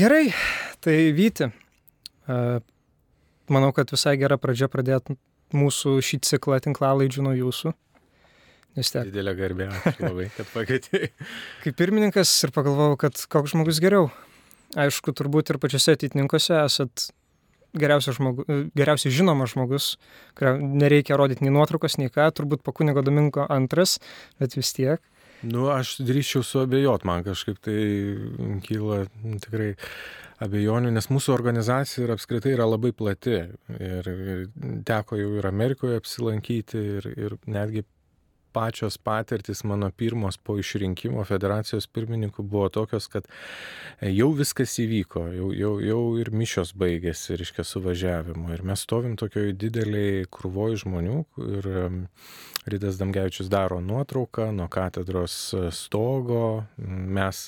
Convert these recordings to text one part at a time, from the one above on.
Gerai, tai Vyti. Manau, kad visai gera pradžia pradėti mūsų šį ciklą tinklalaidžių nuo jūsų. Nes tiek. Didelė garbė, labai, kad pakvietėjai. Kaip pirmininkas ir pagalvojau, kad koks žmogus geriau. Aišku, turbūt ir pačiose ateitininkose esat geriausias, žmogu, geriausiai žinomas žmogus, kuriam nereikia rodyti nei nuotraukos, nei ką, turbūt po kunigo Domingo antras, bet vis tiek. Nu, aš drįščiau suabejot, man kažkaip tai kyla tikrai abejonių, nes mūsų organizacija ir apskritai yra labai plati. Ir, ir teko jau ir Amerikoje apsilankyti, ir, ir netgi pačios patirtis mano pirmos po išrinkimo federacijos pirmininku buvo tokios, kad jau viskas įvyko, jau, jau, jau ir mišios baigėsi, reiškia, suvažiavimu. Ir mes stovim tokioj dideliai krūvoj žmonių ir Rydas Damgevičius daro nuotrauką nuo katedros e, stogo. Mes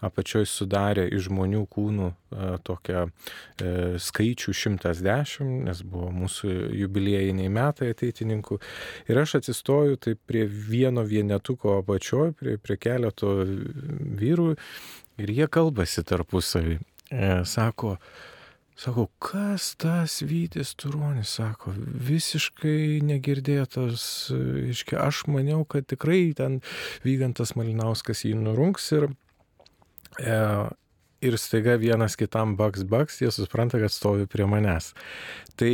apačioj sudarė iš žmonių kūnų e, tokią e, skaičių 110, nes buvo mūsų jubiliejiniai metai ateitininkų. Ir aš atsistoju tai prie vieno vienetuko apačioj, prie, prie keleto vyrų ir jie kalbasi tarpusavį. Sako, Sako, kas tas Vytis Turonis, sako, visiškai negirdėtas, iškia, aš maniau, kad tikrai ten Vygantas Malinauskas jį nurunks ir, e, ir staiga vienas kitam baks baks, jie supranta, kad stovi prie manęs. Tai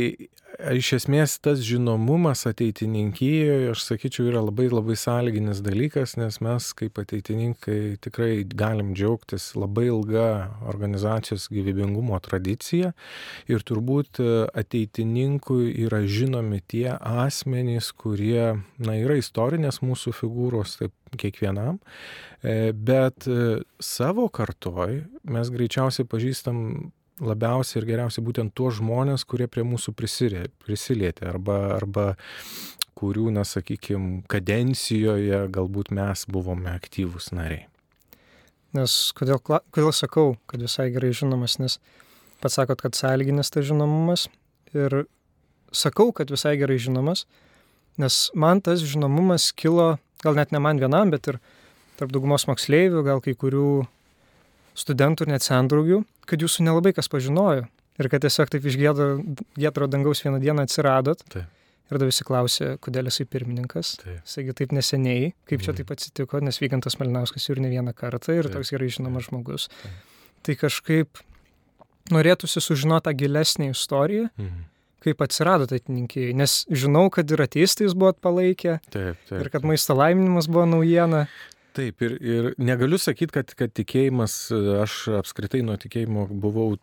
iš esmės tas žinomumas ateitininkijoje, aš sakyčiau, yra labai labai sąlyginis dalykas, nes mes kaip ateitininkai tikrai galim džiaugtis labai ilga organizacijos gyvybingumo tradicija ir turbūt ateitininkui yra žinomi tie asmenys, kurie, na, yra istorinės mūsų figūros, taip kiekvienam, e, bet savo kartoj mes greičiausiai pažįstam labiausiai ir geriausiai būtent tuos žmonės, kurie prie mūsų prisilietė arba, arba kurių, na, sakykime, kadencijoje galbūt mes buvome aktyvūs nariai. Nes kodėl, kodėl sakau, kad visai gerai žinomas, nes pats sakot, kad sąlyginis tas žinomumas ir sakau, kad visai gerai žinomas, nes man tas žinomumas kilo, gal net ne man vienam, bet ir tarp daugumos moksleivių, gal kai kurių studentų ir net sendraugių, kad jūsų nelabai kas pažinojo. Ir kad tiesiog taip iš gėdro dangaus vieną dieną atsiradot. Taip. Ir tada visi klausė, kodėl esi pirmininkas. Taip. Saigi taip neseniai, kaip čia mhm. taip atsitiko, nes Vygantas Malinauskas jau ir ne vieną kartą ir taip. toks gerai žinomas žmogus. Taip. Tai kažkaip norėtųsi sužinoti tą gilesnį istoriją. Mhm kaip atsirado ateitininkijai, nes žinau, kad ir ateistais buvot palaikę taip, taip, ir kad maisto laiminimas buvo naujiena. Taip, ir, ir negaliu sakyti, kad, kad tikėjimas, aš apskritai nuo tikėjimo buvau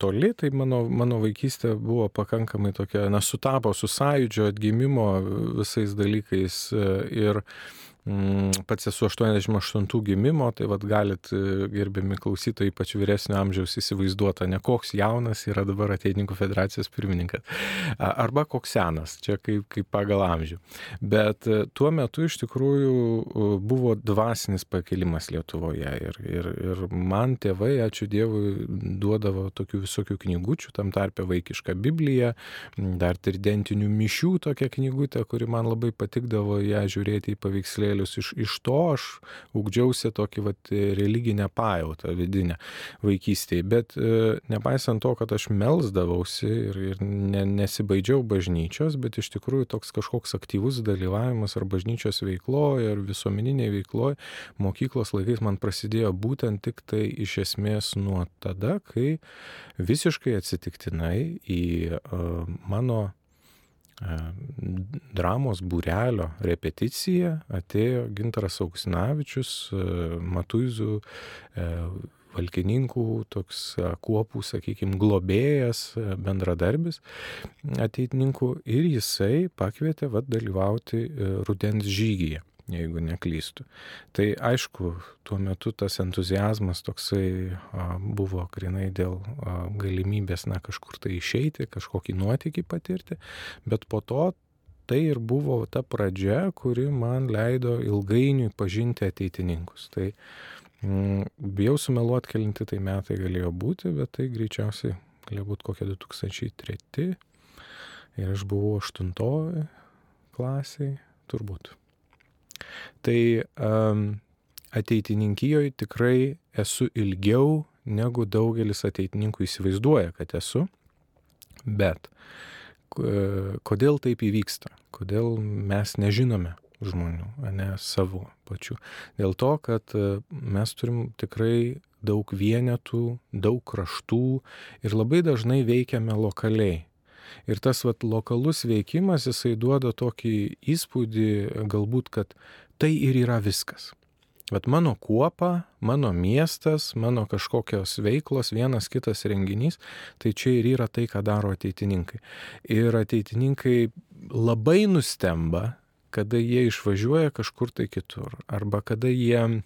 toli, tai mano, mano vaikystė buvo pakankamai tokia, na, sutapo su sąjūdžio atgimimo visais dalykais. Ir, Mm, pats esu 88 gimimo, tai vad galit, e, gerbiami klausytojai, ypač vyresnio amžiaus įsivaizduota, ne koks jaunas yra dabar ateitininkų federacijos pirmininkas, arba koks senas, čia kaip, kaip pagal amžių. Bet e, tuo metu iš tikrųjų buvo dvasinis pakelimas Lietuvoje ir, ir, ir man tėvai, ačiū Dievui, duodavo tokių visokių knygučių, tam tarpe vaikišką Bibliją, dar tridentinių mišių tokia knygutė, kuri man labai patikdavo ją žiūrėti į paveikslėlį vadovėlius. Iš, iš to aš ugdžiausi tokį vat, religinę pajautą vidinę vaikystėje. Bet e, nepaisant to, kad aš melzdavausi ir, ir ne, nesibaidžiau bažnyčios, bet iš tikrųjų toks kažkoks aktyvus dalyvavimas ar bažnyčios veikloje, ar visuomeniniai veikloje mokyklos laikais man prasidėjo būtent tik tai iš esmės nuo tada, kai visiškai atsitiktinai į uh, mano dramos būrelio repeticiją atėjo Gintaras Auksinavičius, Matuizų valkininkų, toks kuopų, sakykime, globėjas, bendradarbis ateitininkų ir jisai pakvietė vad dalyvauti rudens žygyje jeigu neklystu. Tai aišku, tuo metu tas entuzijazmas toksai a, buvo grinai dėl a, galimybės, na, kažkur tai išeiti, kažkokį nuotykį patirti, bet po to tai ir buvo ta pradžia, kuri man leido ilgainiui pažinti ateitininkus. Tai mm, bijau sumeluoti, kelinti tai metai galėjo būti, bet tai greičiausiai galėjo būti kokie 2003 ir aš buvau aštuntoji klasiai, turbūt. Tai um, ateitininkijoje tikrai esu ilgiau negu daugelis ateitininkų įsivaizduoja, kad esu. Bet kodėl taip įvyksta? Kodėl mes nežinome žmonių, ne savo pačių? Dėl to, kad mes turim tikrai daug vienetų, daug kraštų ir labai dažnai veikiame lokaliai. Ir tas vat, lokalus veikimas, jisai duoda tokį įspūdį, galbūt, kad tai ir yra viskas. Bet mano kuopa, mano miestas, mano kažkokios veiklos, vienas kitas renginys, tai čia ir yra tai, ką daro ateitininkai. Ir ateitininkai labai nustemba, kada jie išvažiuoja kažkur tai kitur, arba kada jie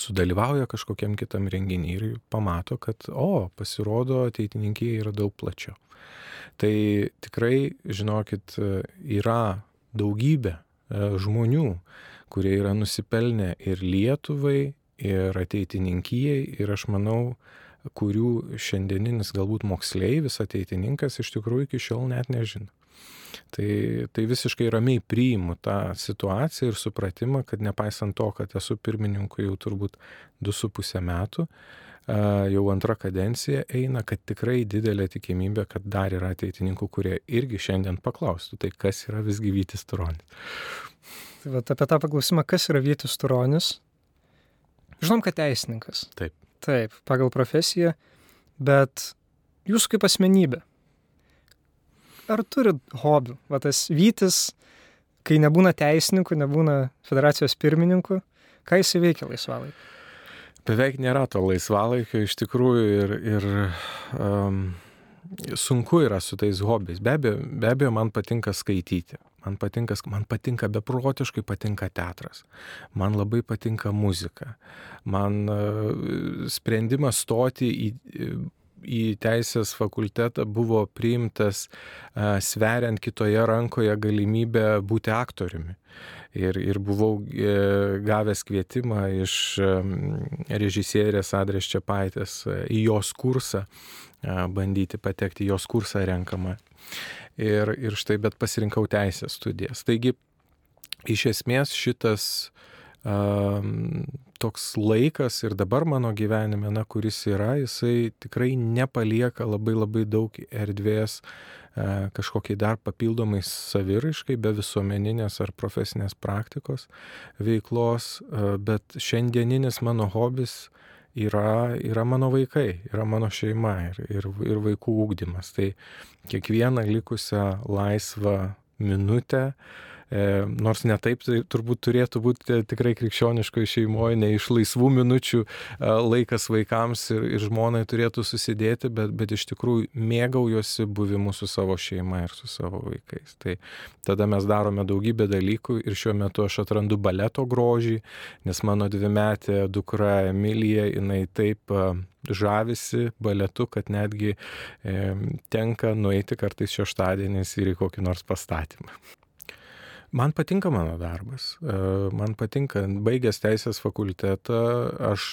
sudalyvauja kažkokiam kitam renginį ir pamato, kad, o, pasirodo, ateitininkija yra daug plačiau. Tai tikrai, žinokit, yra daugybė e, žmonių, kurie yra nusipelnę ir Lietuvai, ir ateitininkijai, ir aš manau, kurių šiandieninis galbūt moksleivis, ateitininkas iš tikrųjų iki šiol net nežino. Tai, tai visiškai ramiai priimu tą situaciją ir supratimą, kad nepaisant to, kad esu pirmininku jau turbūt 2,5 metų, jau antra kadencija eina, kad tikrai didelė tikimybė, kad dar yra ateitininkų, kurie irgi šiandien paklaustų, tai kas yra visgi Vytis Turonis. Tai vat, apie tą paklausimą, kas yra Vytis Turonis. Žinom, kad teisininkas. Taip. Taip, pagal profesiją, bet jūs kaip asmenybė. Ar turit hobių? Va tas Vytis, kai nebūna teisininkų, nebūna federacijos pirmininkų, ką jis įveikia laisvalaikiu? Beveik nėra to laisvalaikio iš tikrųjų ir, ir um, sunku yra su tais hobiais. Be abejo, be abejo, man patinka skaityti. Man patinka, man patinka beprotiškai patinka teatras. Man labai patinka muzika. Man uh, sprendimas stoti į, į teisės fakultetą buvo priimtas uh, sveriant kitoje rankoje galimybę būti aktoriumi. Ir, ir buvau e, gavęs kvietimą iš režisierės Adrės Čiapaitės į jos kursą bandyti patekti jos kursą renkamą. Ir, ir štai, bet pasirinkau teisės studijas. Taigi, iš esmės šitas toks laikas ir dabar mano gyvenime, na, kuris yra, jisai tikrai nepalieka labai labai daug erdvės uh, kažkokiai dar papildomai saviraiškai, be visuomeninės ar profesinės praktikos veiklos, uh, bet šiandieninis mano hobis uh, yra, yra mano vaikai, yra mano šeima ir, ir, ir vaikų ūkdymas. Tai kiekvieną likusią laisvą minutę E, nors ne taip tai turbūt turėtų būti tikrai krikščioniškoje šeimoje, ne iš laisvų minučių e, laikas vaikams ir, ir žmonai turėtų susidėti, bet, bet iš tikrųjų mėgaujosi buvimu su savo šeima ir su savo vaikais. Tai tada mes darome daugybę dalykų ir šiuo metu aš atrandu baleto grožį, nes mano dvimetė dukra Emilija, jinai taip e, žavisi baletu, kad netgi e, tenka nueiti kartais šeštadieniais ir į kokį nors pastatymą. Man patinka mano darbas. E, man patinka, baigęs teisės fakultetą, aš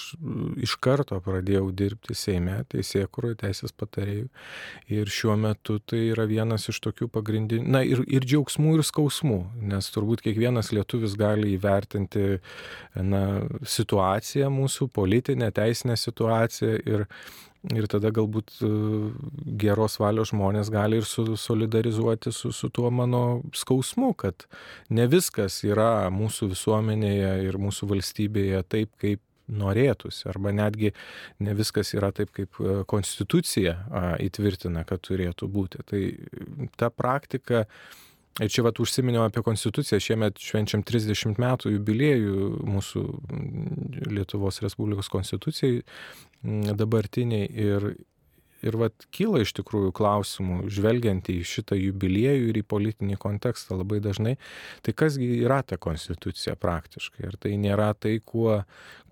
iš karto pradėjau dirbti Seime, teisėkuroje, teisės patarėjų. Ir šiuo metu tai yra vienas iš tokių pagrindinių, na ir, ir džiaugsmų, ir skausmų, nes turbūt kiekvienas lietuvis gali įvertinti na, situaciją mūsų, politinę, teisinę situaciją ir Ir tada galbūt e, geros valios žmonės gali ir solidarizuoti su, su tuo mano skausmu, kad ne viskas yra mūsų visuomenėje ir mūsų valstybėje taip, kaip norėtųsi, arba netgi ne viskas yra taip, kaip e, konstitucija įtvirtina, kad turėtų būti. Tai ta praktika Ir čia vat užsiminiau apie konstituciją, šiemet švenčiam 30 metų jubiliejų mūsų Lietuvos Respublikos konstitucijai dabartiniai. Ir, ir vat kyla iš tikrųjų klausimų, žvelgiant į šitą jubiliejų ir į politinį kontekstą labai dažnai, tai kasgi yra ta konstitucija praktiškai, ir tai nėra tai, kuo,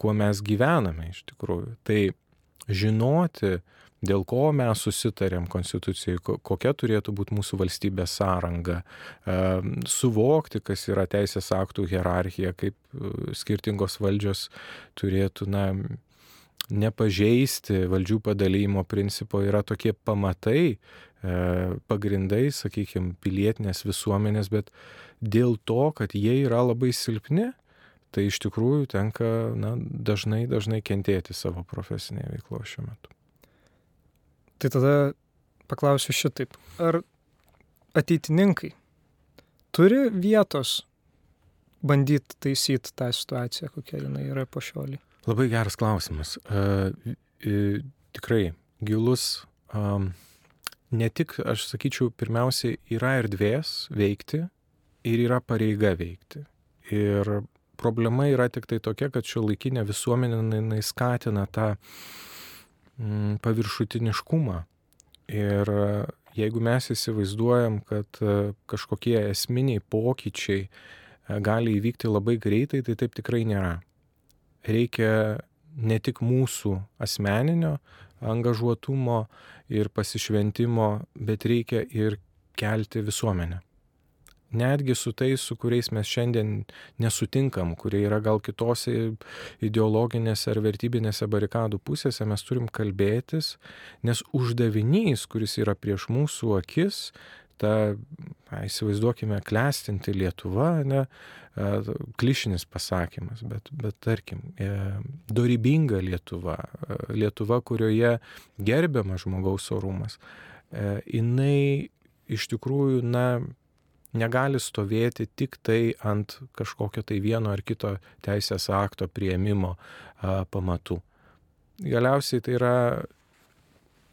kuo mes gyvename iš tikrųjų. Tai žinoti, dėl ko mes susitarėm konstitucijai, kokia turėtų būti mūsų valstybės sąranga, suvokti, kas yra teisės aktų hierarchija, kaip e, skirtingos valdžios turėtų, na, nepažeisti valdžių padalymo principo yra tokie pamatai, e, pagrindai, sakykime, pilietinės visuomenės, bet dėl to, kad jie yra labai silpni, tai iš tikrųjų tenka na, dažnai, dažnai kentėti savo profesinėje veikloje šiuo metu. Tai tada paklausiu šitaip. Ar ateitininkai turi vietos bandyti taisyti tą situaciją, kokia jinai yra po šiolį? Labai geras klausimas. Uh, uh, tikrai gilus. Um, ne tik, aš sakyčiau, pirmiausiai yra erdvės veikti ir yra pareiga veikti. Ir problema yra tik tai tokia, kad šio laikinė visuomenė skatina tą mm, paviršutiniškumą. Ir jeigu mes įsivaizduojam, kad kažkokie esminiai pokyčiai gali įvykti labai greitai, tai taip tikrai nėra. Reikia ne tik mūsų asmeninio angažuotumo ir pasišventimo, bet reikia ir kelti visuomenę netgi su tais, su kuriais mes šiandien nesutinkam, kurie yra gal kitose ideologinėse ar vertybinėse barikadų pusėse, mes turim kalbėtis, nes uždavinys, kuris yra prieš mūsų akis, ta, na, įsivaizduokime, klestinti Lietuva, ne, klišinis pasakymas, bet, bet tarkim, e, dorybinga Lietuva, Lietuva, kurioje gerbiamas žmogaus orumas, e, jinai iš tikrųjų, na, negali stovėti tik tai ant kažkokio tai vieno ar kito teisės akto prieimimo a, pamatų. Galiausiai tai yra,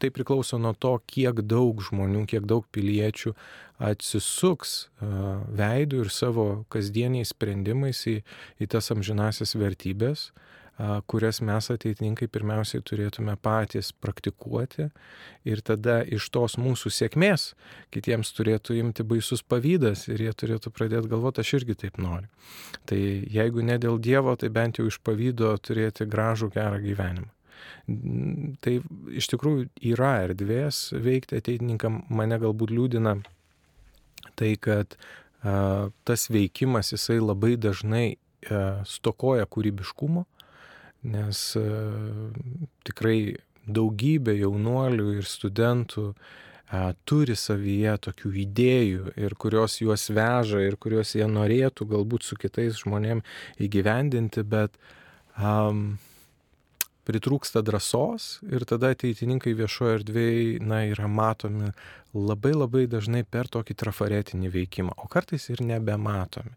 tai priklauso nuo to, kiek daug žmonių, kiek daug piliečių atsisuks a, veidų ir savo kasdieniais sprendimais į, į tas amžinasias vertybės, kurias mes ateitininkai pirmiausiai turėtume patys praktikuoti ir tada iš tos mūsų sėkmės kitiems turėtų imti baisus pavydas ir jie turėtų pradėti galvoti, aš irgi taip noriu. Tai jeigu ne dėl Dievo, tai bent jau iš pavydo turėti gražų gerą gyvenimą. Tai iš tikrųjų yra erdvės veikti ateitininkam, mane galbūt liūdina tai, kad a, tas veikimas jisai labai dažnai a, stokoja kūrybiškumo, nes e, tikrai daugybė jaunuolių ir studentų a, turi savyje tokių idėjų ir kurios juos veža ir kuriuos jie norėtų galbūt su kitais žmonėm įgyvendinti, bet um, pritrūksta drąsos ir tada ateitininkai viešoje erdvėje na, yra matomi labai labai dažnai per tokį trafaretinį veikimą, o kartais ir nebematomi.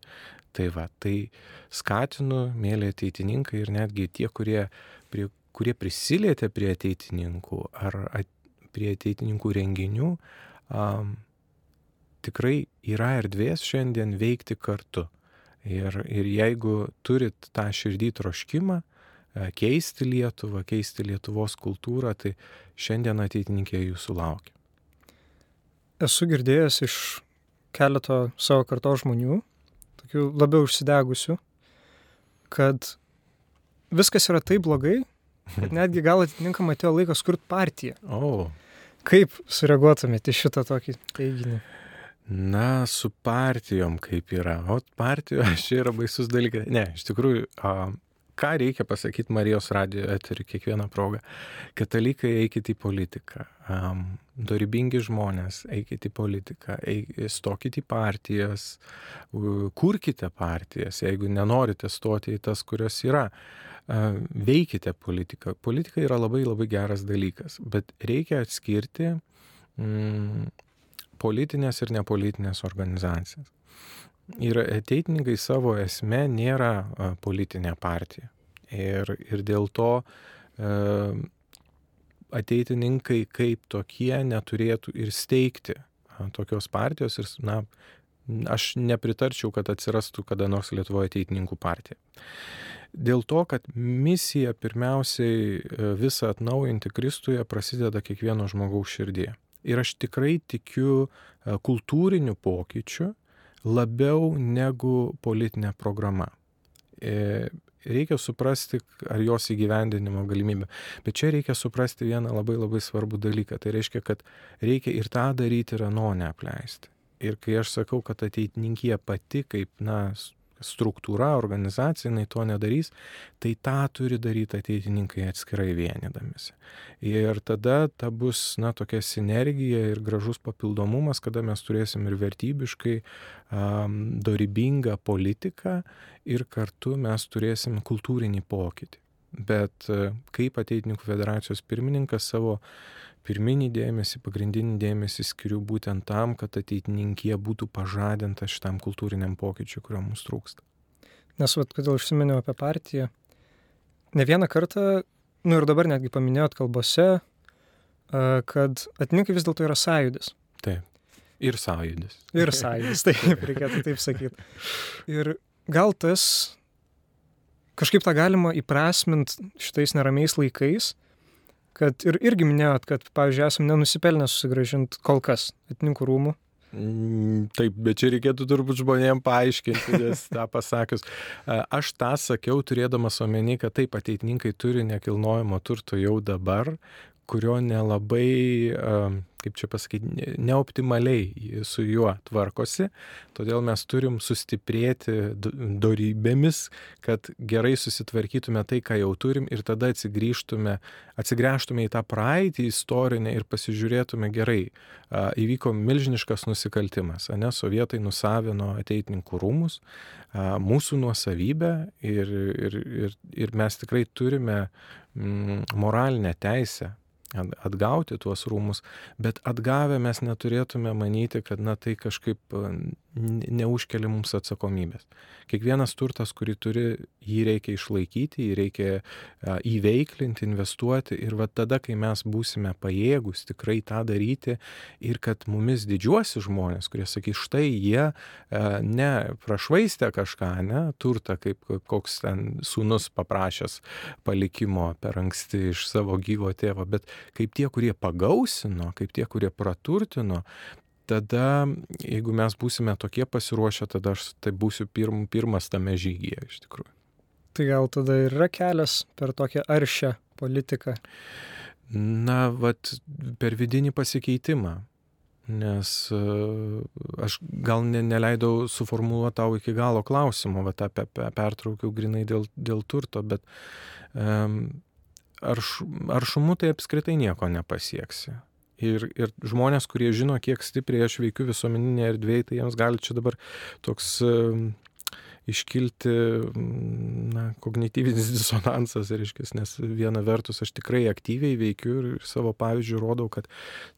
Tai va, tai skatinu, mėly ateitininkai ir netgi tie, kurie, prie, kurie prisilietė prie ateitininkų ar at, prie ateitininkų renginių, um, tikrai yra erdvės šiandien veikti kartu. Ir, ir jeigu turit tą širdį troškimą, keisti Lietuvą, keisti Lietuvos kultūrą, tai šiandien ateitininkė jūsų laukia. Esu girdėjęs iš keleto savo karto žmonių, tokių labiau užsidegusių, kad viskas yra taip blogai, kad netgi gal atitinkamai atėjo laikas kurti partiją. O. Kaip sureaguotumėte šitą tokį teiginį? Na, su partijom kaip yra. O partijos čia yra baisus dalykas. Ne, iš tikrųjų, ką reikia pasakyti Marijos radijo eteriu kiekvieną progą. Katalikai eikite į politiką. Um, dorybingi žmonės, eikite į politiką, eik, stokite į partijas, kurkite partijas, jeigu nenorite stoti į tas, kurios yra. Uh, veikite politiką. Politika yra labai labai geras dalykas, bet reikia atskirti mm, politinės ir nepolitinės organizacijas. Ir ateitininkai savo esme nėra politinė partija. Ir, ir dėl to ateitininkai kaip tokie neturėtų ir steigti tokios partijos. Ir, na, aš nepritarčiau, kad atsirastų kada nors Lietuvoje ateitininkų partija. Dėl to, kad misija pirmiausiai visą atnaujinti Kristuje prasideda kiekvieno žmogaus širdėje. Ir aš tikrai tikiu kultūriniu pokyčiu, labiau negu politinė programa. E, reikia suprasti, ar jos įgyvendinimo galimybė. Bet čia reikia suprasti vieną labai labai svarbų dalyką. Tai reiškia, kad reikia ir tą daryti, ir ano neapleisti. Ir kai aš sakau, kad ateitininkija pati kaip, na, struktūra, organizacija, jinai to nedarys, tai tą turi daryti ateitininkai atskirai vienydamėsi. Ir tada ta bus, na, tokia sinergija ir gražus papildomumas, kada mes turėsim ir vertybiškai um, dorybingą politiką ir kartu mes turėsim kultūrinį pokytį. Bet kaip ateitininkų federacijos pirmininkas savo pirminį dėmesį, pagrindinį dėmesį skiriu būtent tam, kad ateitininkė būtų pažadinta šitam kultūriniam pokyčiui, kurio mums trūksta. Nes, vad, kodėl užsiminiau apie partiją, ne vieną kartą, nu ir dabar netgi paminėjot kalbose, kad atininkai vis dėlto yra sąjudis. Taip. Ir sąjudis. Ir sąjudis, taip, reikėtų taip sakyti. Ir gal tas kažkaip tą galima įprasminti šitais neramiais laikais, kad ir irgi minėjot, kad, pavyzdžiui, esame nenusipelnę susigražinti kol kas atininkų rūmų. Mm, taip, bet čia reikėtų turbūt žmonėm paaiškinti, nes tą pasakius. Aš tą sakiau turėdamas omeny, kad taip ateitininkai turi nekilnojamo turto jau dabar, kurio nelabai, kaip čia pasakyti, neoptimaliai su juo tvarkosi. Todėl mes turim sustiprėti dorybėmis, kad gerai susitvarkytume tai, ką jau turim ir tada atsigrįžtume, atsigręžtume į tą praeitį istorinę ir pasižiūrėtume gerai. Įvyko milžiniškas nusikaltimas, ne, sovietai nusavino ateitininkų rūmus, mūsų nuosavybę ir, ir, ir, ir mes tikrai turime moralinę teisę atgauti tuos rūmus, bet atgavę mes neturėtume manyti, kad na tai kažkaip neužkelia mums atsakomybės. Kiekvienas turtas, kurį turi, jį reikia išlaikyti, jį reikia įveiklinti, investuoti ir va tada, kai mes būsime pajėgus tikrai tą daryti ir kad mumis didžiuosi žmonės, kurie sakys, štai jie ne prašvaistė kažką, ne, turtą, kaip koks ten sūnus paprašęs palikimo per anksti iš savo gyvo tėvo, bet kaip tie, kurie pagausino, kaip tie, kurie praturtino, tada, jeigu mes būsime tokie pasiruošę, tada aš tai būsiu pirm, pirmas tame žygyje iš tikrųjų. Tai gal tada ir yra kelias per tokią aršią politiką? Na, vat per vidinį pasikeitimą. Nes uh, aš gal ne, neleidau suformuoluoti tau iki galo klausimo, bet apie, apie pertraukiau grinai dėl, dėl turto, bet um, arš, aršumu tai apskritai nieko nepasieksi. Ir, ir žmonės, kurie žino, kiek stipriai aš veikiu visuomeninėje erdvėje, tai jiems gali čia dabar toks uh, iškilti na, kognityvinis disonansas, reiškia, nes viena vertus aš tikrai aktyviai veikiu ir savo pavyzdžių rodau, kad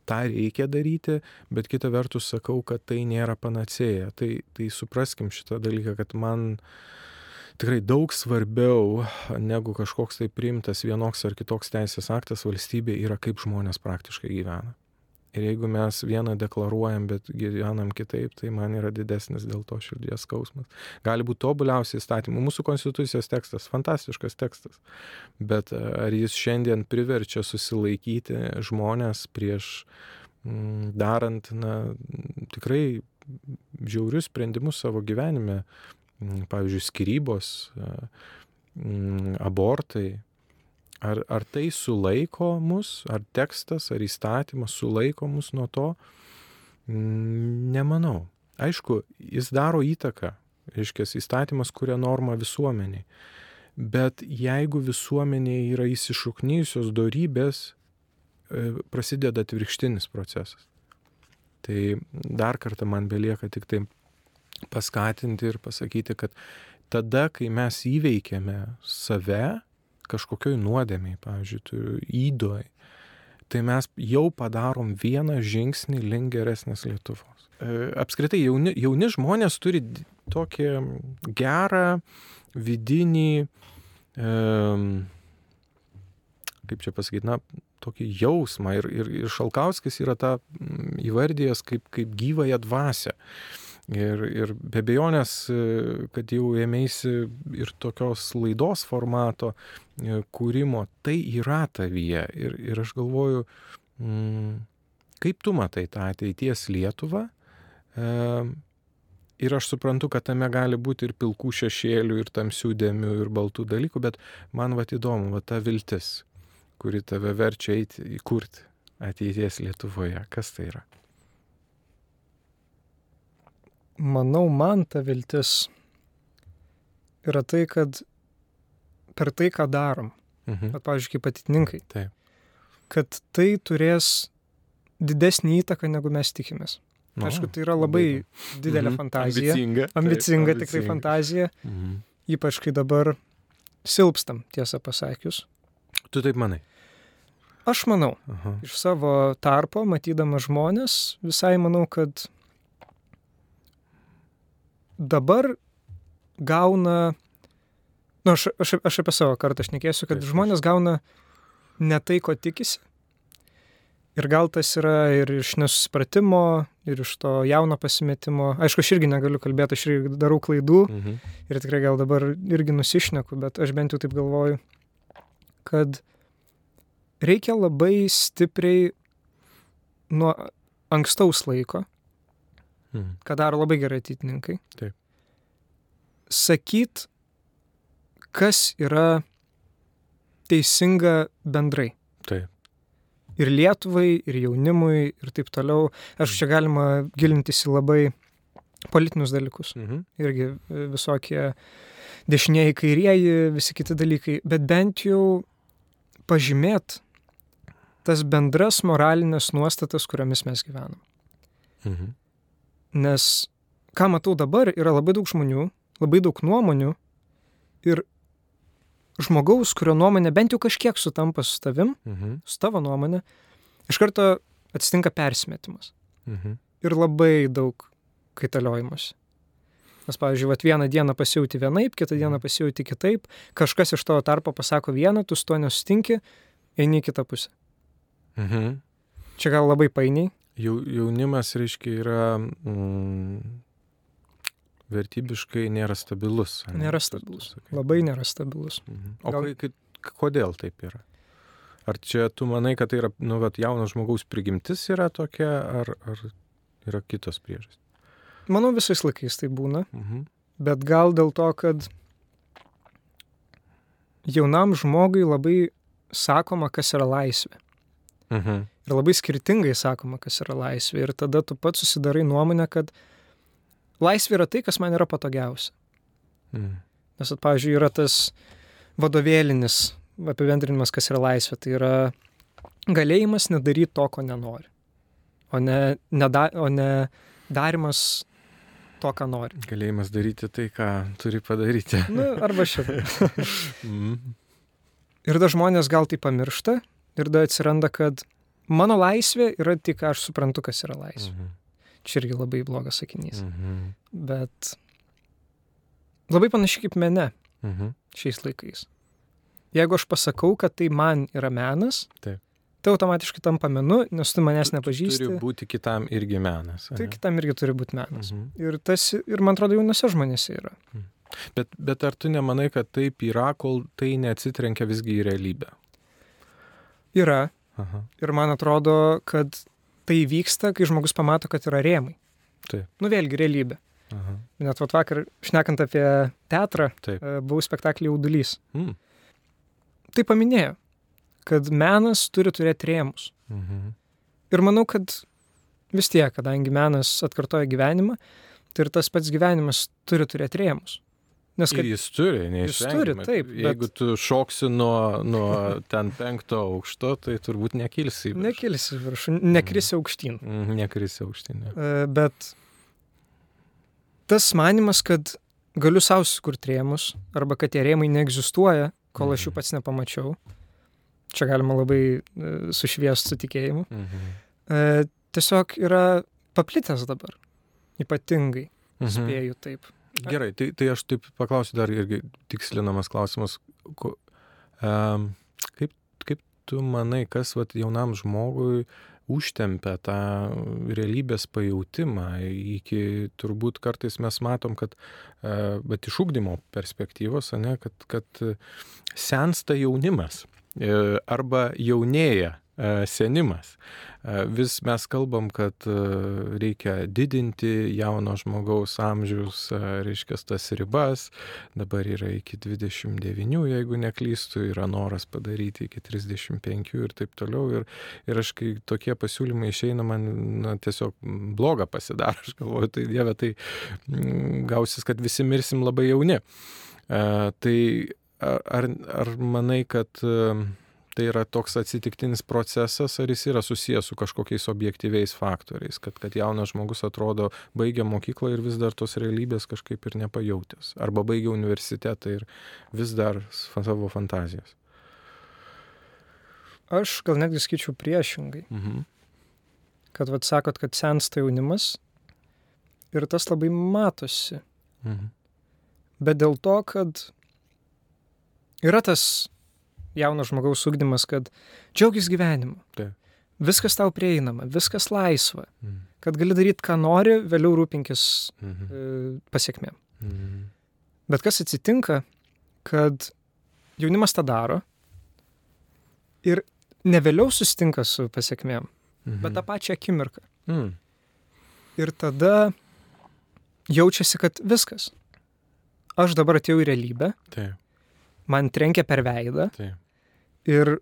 tą reikia daryti, bet kita vertus sakau, kad tai nėra panacėja. Tai, tai supraskim šitą dalyką, kad man tikrai daug svarbiau negu kažkoks tai priimtas vienoks ar kitoks teisės aktas valstybė yra kaip žmonės praktiškai gyvena. Ir jeigu mes vieną deklaruojam, bet gyvenam kitaip, tai man yra didesnis dėl to širdies skausmas. Gali būti tobuliausiai įstatymų. Mūsų konstitucijos tekstas, fantastiškas tekstas. Bet ar jis šiandien priverčia susilaikyti žmonės prieš mm, darant, na, tikrai žiaurius sprendimus savo gyvenime, pavyzdžiui, skirybos, mm, abortai, Ar, ar tai sulaiko mus, ar tekstas, ar įstatymas sulaiko mus nuo to? Mm, nemanau. Aišku, jis daro įtaką. Reiškia, įstatymas kuria normą visuomeniai. Bet jeigu visuomenėje yra įsišuknyjusios darybės, e, prasideda atvirkštinis procesas. Tai dar kartą man belieka tik tai paskatinti ir pasakyti, kad tada, kai mes įveikėme save, kažkokioj nuodėmiai, pavyzdžiui, įdoj, tai mes jau padarom vieną žingsnį link geresnės Lietuvos. E, apskritai, jauni, jauni žmonės turi tokį gerą vidinį, e, kaip čia pasakyti, na, tokį jausmą ir, ir, ir Šalkauskis yra tą įvardėjęs kaip, kaip gyvąją dvasę. Ir, ir be bejonės, kad jau ėmėsi ir tokios laidos formato e, kūrimo, tai yra tavyje. Ir, ir aš galvoju, mm, kaip tu matai tą ateities Lietuvą. E, ir aš suprantu, kad tame gali būti ir pilkų šešėlių, ir tamsių dėmių, ir baltų dalykų, bet man va įdomu, va ta viltis, kuri tave verčia eiti įkurti ateities Lietuvoje. Kas tai yra? Manau, man ta viltis yra tai, kad per tai, ką darom, Mhm. bet, pavyzdžiui, kaip atitinkai, Taip. kad tai turės didesnį įtaką, negu mes tikimės. Nu, Aišku, tai yra labai įdomu. didelė Mhm. fantazija. Ambicinga. Taip, Ambicinga tikrai ambicinga. fantazija, Mhm. ypač kai dabar silpstam, tiesą pasakius. Tu taip manai. Aš manau, Aha. iš savo tarpo, matydamas žmonės, visai manau, kad dabar gauna, na, aš, aš, aš apie savo kartą šnekėsiu, kad Taip, žmonės gauna ne tai, ko tikisi. Ir gal tas yra ir iš nesusipratimo, ir iš to jauno pasimetimo. Aišku, aš irgi negaliu kalbėti, aš irgi darau klaidų Mhm. ir tikrai gal dabar irgi nusišneku, bet aš bent jau taip galvoju, kad reikia labai stipriai nuo ankstaus laiko, Mhm. ką daro labai gerai ateitininkai, Taip. sakyt, kas yra teisinga bendrai. Taip. Ir Lietuvai, ir jaunimui, ir taip toliau. Aš čia galima gilintis į labai politinius dalykus. Mhm. irgi e, visokie dešinieji, kairieji, visi kiti dalykai, bet bent jau pažymėt tas bendras moralinės nuostatas, kuriomis mes gyvenam. Mhm. Nes ką matau dabar, yra labai daug žmonių, labai daug nuomonių ir žmogaus, kurio nuomonė bent jau kažkiek sutampa su tavim, Mhm. su tavo nuomonė, iš karto atsitinka persimetimas. Mhm. ir labai daug kaitaliojimus. Nes, pavyzdžiui, vat, vieną dieną pasijauti vienaip, kitą dieną pasijauti kitaip, kažkas iš tavo tarpo pasako vieną, tu su tuo nesutinki, eini į kitą pusę. Mhm. Čia gal labai painiai. Jau, jaunimas, reiškia, yra mm, vertybiškai nėra stabilus. ane? Nėra stabilus. sakai. Labai nėra stabilus. Mhm. O Gal- kai, kodėl taip yra? Ar čia tu manai, kad tai yra, nu, vat, jauno žmogaus prigimtis yra tokia, ar, ar yra kitos priežastys? Manau, visais laikais tai būna, Mhm. bet gal dėl to, kad jaunam žmogui labai sakoma, kas yra laisvė. Mhm. Ir labai skirtingai sakoma, kas yra laisvė. Ir tada tu pats susidarai nuomonę, kad laisvė yra tai, kas man yra patogiausia. Mhm. Nes, at, pavyzdžiui, yra tas vadovėlinis apibendrinimas, kas yra laisvė. Tai yra galėjimas nedaryti to, ko nenori. O ne, neda, o ne darimas to, ką nori. Galėjimas daryti tai, ką turi padaryti. Nu, arba šitą. Mhm. Ir tada žmonės gal tai pamiršta ir tada atsiranda, kad mano laisvė yra tik, aš suprantu, kas yra laisvė. Mhm. Čia irgi labai blogas sakinys. Mhm. Bet labai panašiai kaip mene Mhm. šiais laikais. Jeigu aš pasakau, kad tai man yra menas, Taip. tai automatiškai tampa menu, nes tu manęs Turi nepažįsti. būti kitam irgi menas. Tai kitam irgi turi būti menas. Mhm. Ir, tas, ir man atrodo, jaunose žmonėse yra. Bet, bet ar tu nemanai, kad taip yra, kol tai neatsitrenkia visgi į realybę? Yra. Aha. Ir man atrodo, kad tai vyksta, kai žmogus pamato, kad yra rėmai. Taip. Nu vėlgi realybė. Aha. Net vat vakar, šnekant apie teatrą, Taip. e, buvau spektaklį Jaudulys. Mm. Tai paminėjo, kad menas turi turėti rėmus. Mhm. Ir manau, kad vis tiek, kadangi menas atkartoja gyvenimą, tai ir tas pats gyvenimas turi turėti rėmus. Nes Ir kad jis turi, turi, neišvengiamai. taip, Jeigu bet- tu šoksi nuo, nuo ten penkto aukšto, tai turbūt nekilsi. į viršų. nekilsi viršų, nekrisi aukštyn. Mhm, Nekrisi aukštinė. E, Bet tas manimas, kad galiu savo sukurti rėmus, arba kad tie rėmai neegzistuoja, kol aš jų Mhm. pats nepamačiau, čia galima labai sušviesti su tikėjimu, Mhm. e, tiesiog yra paplitęs dabar. Ypatingai, spėju taip. Gerai, tai, tai aš taip paklausiu dar irgi tikslinamas klausimas. Ko, um, kaip, kaip tu manai, kas vat, jaunam žmogui užtempia tą realybės pajūtimą iki turbūt kartais mes matom, kad, bet iš ūkdymo perspektyvos, ne, kad, kad sensta jaunimas e, arba jaunėja senimas. E, Vis mes kalbam, kad e, reikia didinti jauno žmogaus amžiaus, e, reiškia, tas ribas. Dabar yra iki 29, jeigu neklystu, yra noras padaryti iki 35 ir taip toliau. Ir, ir aš, kai tokie pasiūlymai išeina, man na, tiesiog bloga pasidaro. Aš galvoju, tai Dieve, tai mm, gausis, kad visi mirsim labai jauni. E, tai ar, ar manai, kad e, tai yra toks atsitiktinis procesas, ar jis yra susijęs su kažkokiais objektyviais faktoriais, kad, kad jaunas žmogus atrodo baigia mokyklą ir vis dar tos realybės kažkaip ir nepajautęs, arba baigia universitetą ir vis dar savo fantazijas. Aš gal netgi skaičiau priešingai. Mhm. Kad vad sakot, kad sensta jaunimas ir tas labai matosi. Mhm. Bet dėl to, kad yra tas jauno žmogaus ūkdymas, kad džiaugis gyvenimu. Taip. Viskas tau prieinama, viskas laisva. Mhm. Kad gali daryti, ką nori, vėliau rūpinkis Mhm. e, pasiekmėm. Mhm. Bet kas atsitinka, kad jaunimas tą daro ir ne vėliau susitinka su pasiekmėm, Mhm. bet tą pačią akimirką. Mhm. Ir tada jaučiasi, kad viskas. Aš dabar atėjau į realybę, Taip, man trenkia per veidą taip. Ir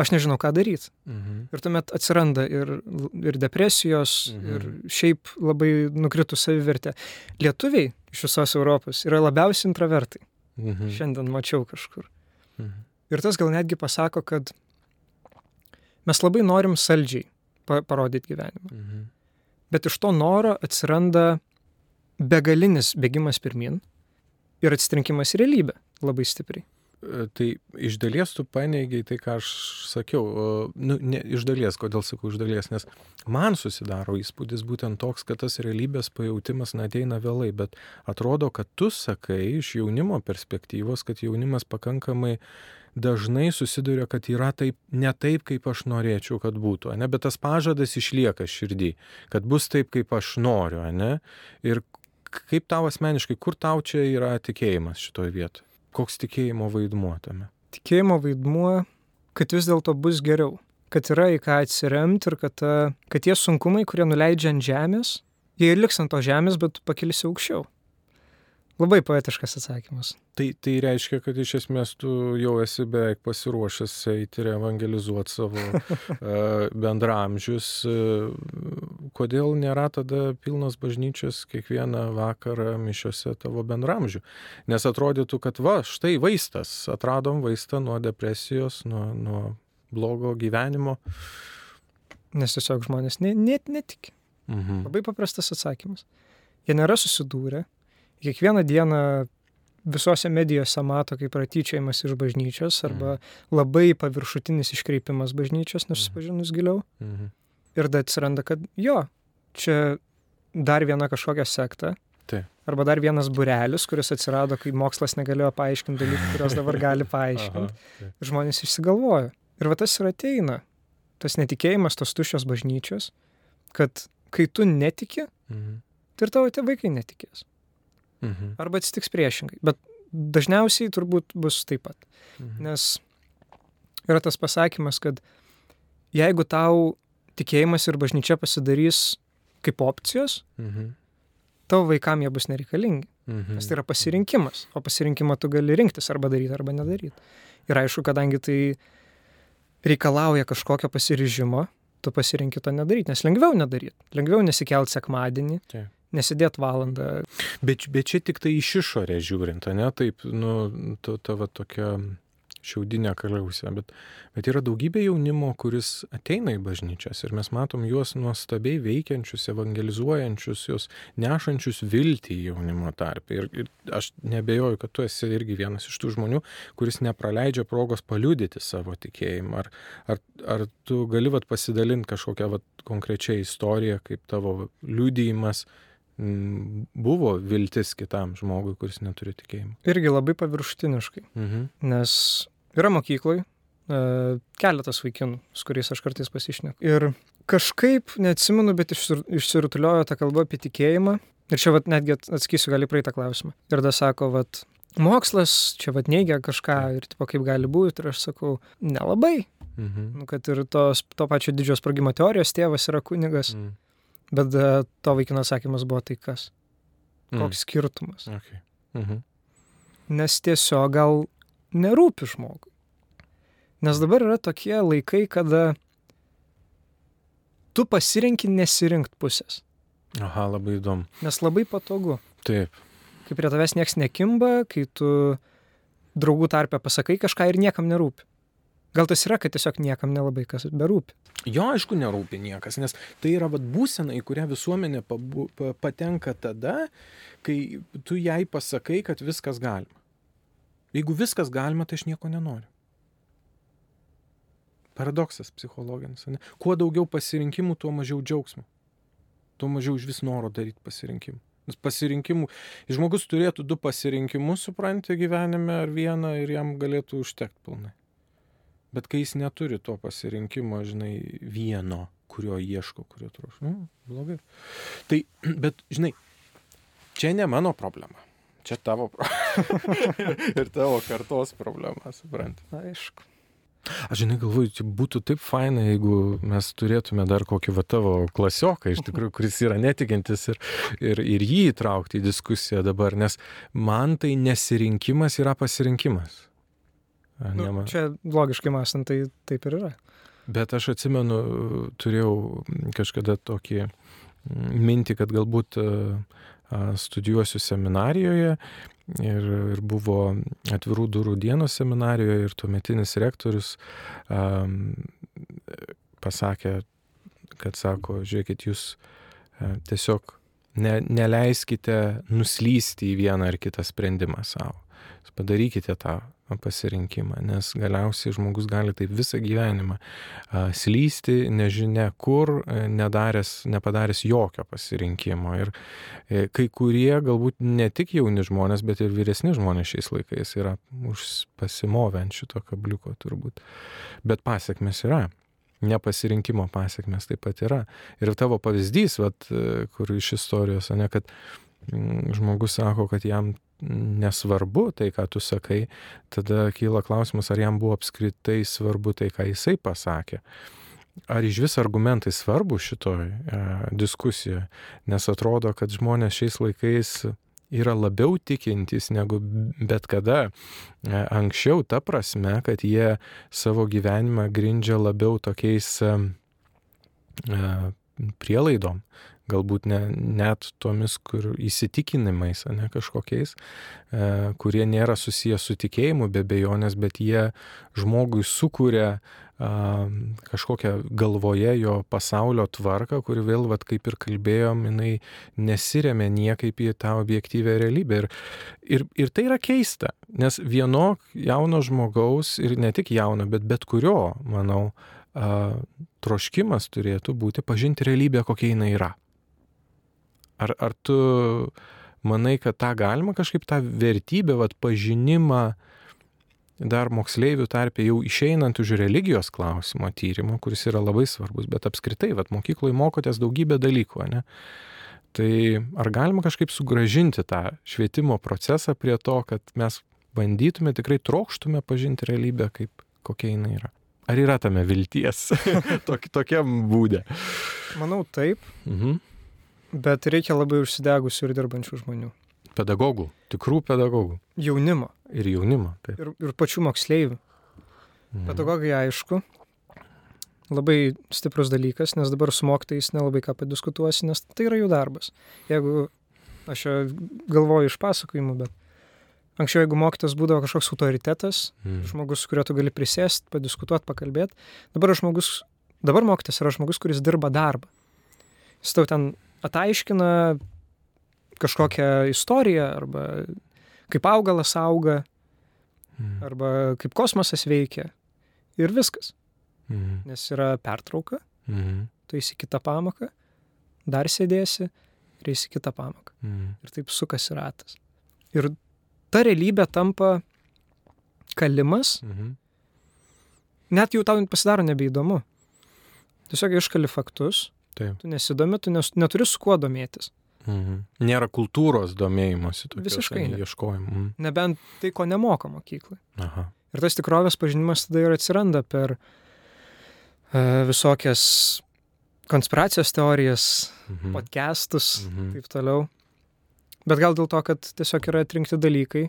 aš nežinau, ką daryti. Mhm. Ir tuomet atsiranda ir, ir depresijos, Mhm. ir šiaip labai nukritų savivertė. Lietuviai iš visos Europos yra labiausiai intravertai. Mhm. Šiandien mačiau kažkur. Mhm. Ir tas gal netgi pasako, kad mes labai norim saldžiai pa parodyti gyvenimą. Mhm. Bet iš to noro atsiranda begalinis bėgimas pirmin ir atsitrinkimas į realybę labai stipriai. Tai iš dalies tu paneigiai tai, ką aš sakiau. Nu, ne, iš dalies, kodėl sakau iš dalies, nes man susidaro įspūdis būtent toks, kad tas realybės pajūtimas neteina vėlai, bet atrodo, kad tu sakai iš jaunimo perspektyvos, kad jaunimas pakankamai dažnai susiduria, kad yra taip, ne taip, kaip aš norėčiau, kad būtų, ne? bet tas pažadas išlieka širdį, kad bus taip, kaip aš noriu, ne? Ir kaip tau asmeniškai, kur tau čia yra tikėjimas šitoje vietoje? Koks tikėjimo vaidmuo tame? Tikėjimo vaidmuo, kad vis dėlto bus geriau, kad yra į ką atsiremti ir kad, ta, kad tie sunkumai, kurie nuleidžia ant žemės, jie ir liks ant to žemės, bet pakilsi aukščiau. Labai poetiškas atsakymas. Tai, tai reiškia, kad iš esmės tu jau esi beveik pasiruošęs eiti ir evangelizuoti savo uh, bendramžius. Kodėl nėra tada pilnos bažnyčios kiekvieną vakarą mišiuose tavo bendramžių? Nes atrodytų, kad va, štai vaistas, atradom vaistą nuo depresijos, nuo, nuo blogo gyvenimo. Nes tiesiog žmonės ne, net netiki. Mhm. Labai paprastas atsakymas. Jie nėra susidūrę. Kiekvieną dieną visose medijose mato, kaip yra tyčiajimas iš bažnyčios arba labai paviršutinis iškreipimas bažnyčios, nesusipažinus giliau. Mhm. Ir tada atsiranda, kad jo, čia dar viena kažkokia sekta. Taip. Arba dar vienas burelis, kuris atsirado, kai mokslas negalėjo paaiškinti dalykų, kuriuos dabar gali paaiškinti. taip. Ir žmonės išsigalvojo. Ir va tas ir ateina. Tas netikėjimas tos tuščios bažnyčios, kad kai tu netiki, Mhm. tai ir tavo tie vaikai netikės. Mhm. Arba atsitiks priešingai. Bet dažniausiai turbūt bus taip pat. Mhm. Nes yra tas pasakymas, kad jeigu tau tikėjimas ir bažnyčia pasidarys kaip opcijos, Mhm. tavo vaikam jie bus nereikalingi. Mhm. Nes tai yra pasirinkimas. O pasirinkimą tu gali rinktis arba daryti, arba nedaryti. Ir aišku, kadangi tai reikalauja kažkokio pasiryžimo, tu pasirinki to nedaryti. Nes lengviau nedaryti. Lengviau nesikelt sekmadienį, Taip. nesidėt valandą. Bet, bet čia tik tai iš išorės žiūrint, ne taip, nu, ta, ta va tokia šiaudinė kaliausė, bet, bet yra daugybė jaunimo, kuris ateina į bažnyčias ir mes matom juos nuostabiai veikiančius, evangelizuojančius, juos nešančius viltį į jaunimo tarpę. Ir, ir aš nebejoju, kad tu esi irgi vienas iš tų žmonių, kuris nepraleidžia progos paliudyti savo tikėjimą. Ar, ar, ar tu gali vat, pasidalinti kažkokią vat, konkrečią istoriją, kaip tavo liudijimas buvo viltis kitam žmogui, kuris neturi tikėjimo. Irgi labai paviršutiniškai. Mhm. Nes yra mokykloj e, keletas vaikinų, su kuriais aš kartais pasišneku. Ir kažkaip, neatsimenu, bet išsir- išsirutuliojo ta kalba apie tikėjimą. Ir čia vat, netgi at- atsakysiu gali praeitą klausimą. Ir tada sako, vat, mokslas čia vat neigia kažką ir tipo kaip gali būti. Ir aš sakau, nelabai. Mhm. Nu, kad ir tos, to pačio didžio sprogimo teorijos tėvas yra kunigas. Mhm. Bet e, to vaikino atsakymas buvo tai kas. Koks skirtumas. Mm. Okay. Mhm. Nes tiesiog gal nerūpi žmogui. Nes dabar yra tokie laikai, kada tu pasirenki nesirinkti pusės. Aha, labai įdomu. Nes labai patogu. Taip. kai prie tavęs nieks nekimba, kai tu draugų tarpę pasakai kažką ir niekam nerūpi. Gal tas yra, kad tiesiog niekam nelabai kas berūpi. Jo, aišku, nerūpi niekas, nes tai yra vat, būsena, į kurią visuomenė pabu, pa, patenka tada, kai tu jai pasakai, kad viskas galima. Jeigu viskas galima, tai aš nieko nenoriu. Paradoksas psichologinis. Ne? Kuo daugiau pasirinkimų, tuo mažiau džiaugsmo. Tuo mažiau iš vis noro daryti pasirinkimų. Nes pasirinkimų, žmogus turėtų du pasirinkimus, supranti, gyvenime ar vieną ir jam galėtų užtekti pilnai. Bet kai jis neturi to pasirinkimo, žinai, vieno, kurio ieško, kurio troško, nu, blogai. Tai, bet, žinai, čia ne mano problema. Čia tavo problema. ir tavo kartos problema, supranti. Aišku. Aš žinai, galvoju, čia būtų taip faina, jeigu mes turėtume dar kokį va tavo klasioką, iš tikrųjų, kuris yra netikintis ir, ir, ir jį įtraukti į diskusiją dabar, nes man tai nesirinkimas yra pasirinkimas. Nu, čia logiškai mąstant, tai taip ir yra. Bet aš atsimenu, turėjau kažkada tokį mintį, kad galbūt studijuosiu seminarijoje ir, ir buvo atvirų durų dienos seminarijoje ir tuometinis rektorius um, pasakė, kad sako, žiūrėkit, jūs tiesiog ne, neleiskite nuslysti į vieną ar kitą sprendimą savo. Padarykite tą pasirinkimą, nes galiausiai žmogus gali taip visą gyvenimą slysti, nežinia kur, nedaręs, nepadaręs jokio pasirinkimo. Ir e, kai kurie galbūt ne tik jauni žmonės, bet ir vyresni žmonės šiais laikais yra pasimovę ant šito kabliuko turbūt. Bet pasiekmes yra nepasirinkimo pasiekmes taip pat yra. Ir tavo pavyzdys, vat, kur iš istorijos, ne, kad žmogus sako, kad jam nesvarbu tai, ką tu sakai, tada kyla klausimas, ar jam buvo apskritai svarbu tai, ką jisai pasakė. Ar iš vis argumentai svarbu šitoj e, diskusijoje, nes atrodo, kad žmonės šiais laikais yra labiau tikintys negu bet kada e, anksčiau, ta prasme, kad jie savo gyvenimą grindžia labiau tokiais e, prielaidom, galbūt ne, net tomis, kur įsitikinimais, ne kažkokiais, e, kurie nėra susijęs su tikėjimu be bejonės, bet jie žmogui sukuria kažkokią galvoje jo pasaulio tvarką, kuri vėl, vat, kaip ir kalbėjom, jinai nesiremia niekaip į tą objektyvę realybę. Ir, ir, ir tai yra keista, nes vieno jauno žmogaus, ir ne tik jauno, bet bet kurio, manau, troškimas turėtų būti pažinti realybę, kokia jinai yra. Ar, ar tu manai, kad tą galima kažkaip tą vertybę, vat, pažinimą dar moksleivių tarpė jau išeinant už religijos klausimo tyrimo, kuris yra labai svarbus, bet apskritai, vat, mokykloje mokotės daugybę dalykų, ne? Tai ar galima kažkaip sugražinti tą švietimo procesą prie to, kad mes bandytume tikrai trokštume pažinti realybę, kaip kokia jinai yra? Ar yra tame vilties Tok, tokiam būdė? Manau taip. Mhm. Bet reikia labai užsidegusių ir dirbančių žmonių. Pedagogų, tikrų pedagogų. Jaunimo. Ir jaunimo, taip. Ir, ir pačių moksleivių. Mhm. Pedagogai, aišku, labai stiprus dalykas, nes dabar su mokytais nelabai ką padiskutuosi, nes tai yra jų darbas. Jeigu aš galvoju iš pasakojimų, bet anksčiau, jeigu mokytas būdavo kažkoks autoritetas, mm. žmogus, su kuriuo tu gali prisėsti, padiskutuoti, pakalbėti, dabar žmogus, dabar mokytas yra žmogus, kuris dirba darbą. Jis tau ten ataiškina kažkokią istoriją arba kaip augalas auga, mm. arba kaip kosmosas veikia. Ir viskas. Mm. Nes yra pertrauka, mm. tu eisi kitą pamoką, dar sėdėsi ir eisi kitą pamoką. Mm. Ir taip sukasi ratas. Ir ta realybė tampa kalimas, mm net jau tau pasidaro nebeįdomu. Tiesiog iškali faktus, Taip. Tu nesidomi, tu nes, neturi su kuo domėtis. Mhm. Nėra kultūros domėjimosi. Visiškai. Ne. Ieškojimų. Mhm. Nebent tai, ko nemoko mokyklai. Aha. Ir tas tikrovės pažinimas tada ir atsiranda per uh, visokias konspiracijos teorijas, mhm. podcastus mhm. taip toliau. Bet gal dėl to, kad tiesiog yra atrinkti dalykai,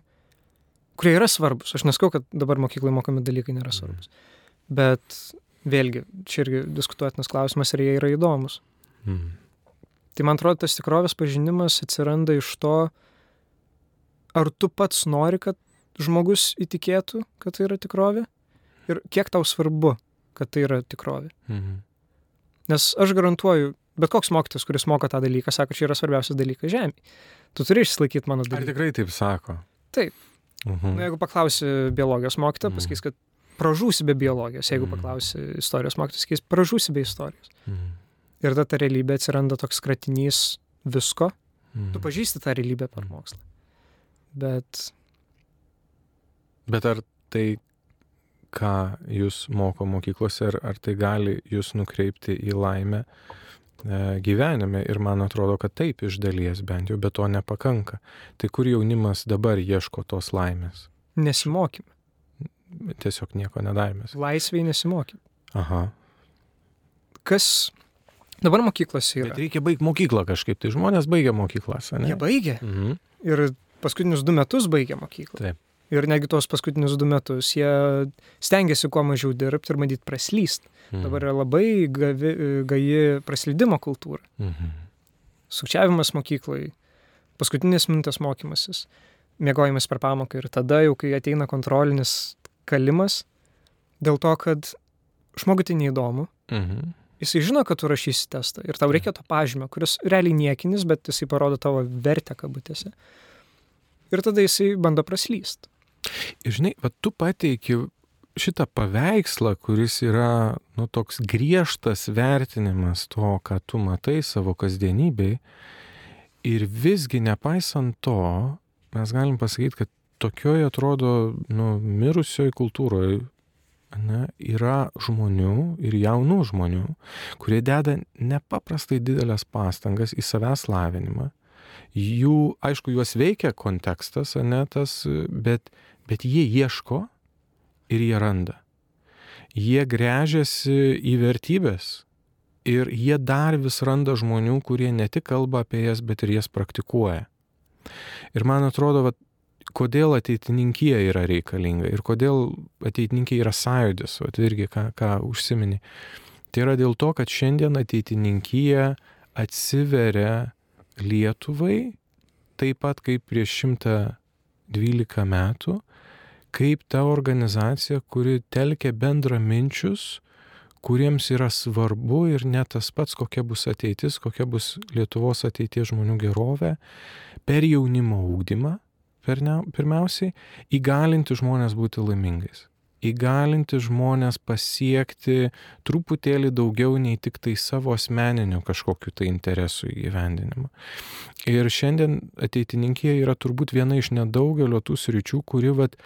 kurie yra svarbus. Aš neskau, kad dabar mokyklai mokami dalykai nėra svarbus. Mhm. Bet vėlgi, čia irgi diskutuotinas klausimas, ar jie yra įdomus. Mm. Tai man atrodo, tas tikrovės pažinimas atsiranda iš to, ar tu pats nori, kad žmogus įtikėtų, kad tai yra tikrovė? Ir kiek tau svarbu, kad tai yra tikrovė? Mhm. Nes aš garantuoju, bet koks mokytas, kuris moko tą dalyką, sako, čia yra svarbiausias dalykas žemė. Tu turi išsilaikyti mano Ar dalyką. tikrai taip sako? Taip. Mhm. Na, jeigu paklausi biologijos mokytojo, Mhm. pasakys, kad pražūsi be biologijos. Jeigu Mhm. paklausi istorijos mokytojo, sakys, pražūsi be istorijos. Mhm. Ir tada ta realybė atsiranda toks kratinys visko. Mhm. Tu pažįsti tą realybę per mokslą. Bet Bet ar tai, ką jūs moko mokyklose, ar, ar tai gali jūs nukreipti į laimę e, gyvenime? Ir man atrodo, kad taip iš dalies bent jau, bet to nepakanka. Tai kur jaunimas dabar ieško tos laimės? nesimokym. Tiesiog nieko nedarėmės. Laisviai nesimokym. Aha. Kas dabar mokyklose yra? Bet reikia baigti mokyklą kažkaip, tai žmonės baigia mokyklas, ne? Jie baigė. Mhm. Ir paskutinius du metus baigė mokyklą. Taip. Ir negi tuos paskutinius du metus jie stengiasi kuo mažiau dirbti ir matyt praslyst. Mhm. Dabar yra labai gavi, gaji praslydimo kultūra. Mhm. Sukčiavimas mokyklai, paskutinės minutės mokymasis, mėgojimas per pamoką ir tada jau, kai ateina kontrolinis kalimas, dėl to, kad žmogui tai neįdomu, Mhm. jisai žino, kad tu rašysi testą ir tau reikia to pažymio, kuris realiai niekinis, bet jisai parodo tavo vertę kabutėse. Ir tada jisai bando praslyst. Ir žinai, va tu pateiki šitą paveikslą, kuris yra, nu, toks griežtas vertinimas to, ką tu matai savo kasdienybei. Ir visgi, nepaisant to, mes galim pasakyti, kad tokioje atrodo, nu, mirusioje kultūroje ne, yra žmonių ir jaunų žmonių, kurie deda nepaprastai didelės pastangas į savęs lavinimą. Jų, aišku, juos veikia kontekstas, ne tas, bet, bet jie ieško ir jie randa. Jie grežiasi į vertybės ir jie dar vis randa žmonių, kurie ne tik kalba apie jas, bet ir jas praktikuoja. Ir man atrodo, vat, kodėl ateitininkija yra reikalinga ir kodėl ateitininkija yra sąjūdis, o tai irgi ką, ką užsimini. Tai yra dėl to, kad šiandien ateitininkija atsiveria Lietuvai taip pat kaip prieš 112 metų, kaip ta organizacija, kuri telkia bendra minčius, kuriems yra svarbu ir ne tas pats, kokia bus ateitis, kokia bus Lietuvos ateities žmonių gerovė, per jaunimo ūkdymą, pirmiausiai, įgalinti žmonės būti laimingais. Įgalinti žmonės pasiekti truputėlį daugiau nei tik tai savo asmeninių kažkokiu tai interesų įgyvendinimą. Ir šiandien ateitininkė yra turbūt viena iš nedaugelio tų sričių, kuri vat,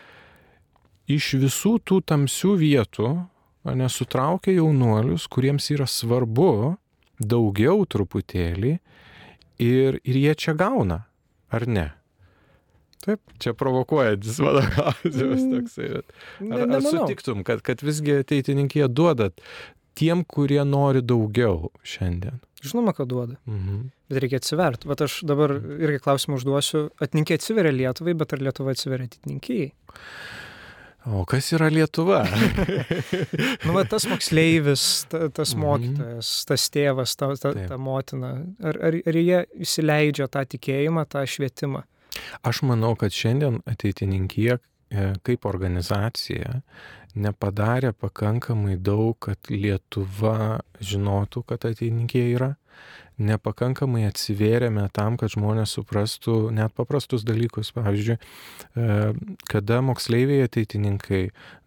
iš visų tų tamsių vietų nesutraukia jaunuolius, kuriems yra svarbu daugiau truputėlį ir, ir jie čia gauna, ar ne? Taip. Čia provokuojantis mano klausimas toksai. Bet ar, ar sutiktum, kad, kad visgi ateitininkė duodat tiem, kurie nori daugiau šiandien? Žinoma, kad duoda. Mhm. Bet reikia atsiverti. Bet aš dabar irgi klausimą užduosiu. Atninkė atsiveria Lietuvai, bet ar Lietuva atsiveria atitinkėjai? O kas yra Lietuva? Nu, va, tas moksleivis, ta, tas Mhm. mokytojas, tas tėvas, ta, ta, Taip. ta motina. Ar, ar, ar jie įsileidžia tą tikėjimą, tą švietimą? Aš manau, kad šiandien ateitininkė kaip organizacija nepadarė pakankamai daug, kad Lietuva žinotų, kad ateitininkė yra. Nepakankamai atsivėrėme tam, kad žmonės suprastų net paprastus dalykus. Pavyzdžiui, e, kada moksleiviai ateitininkai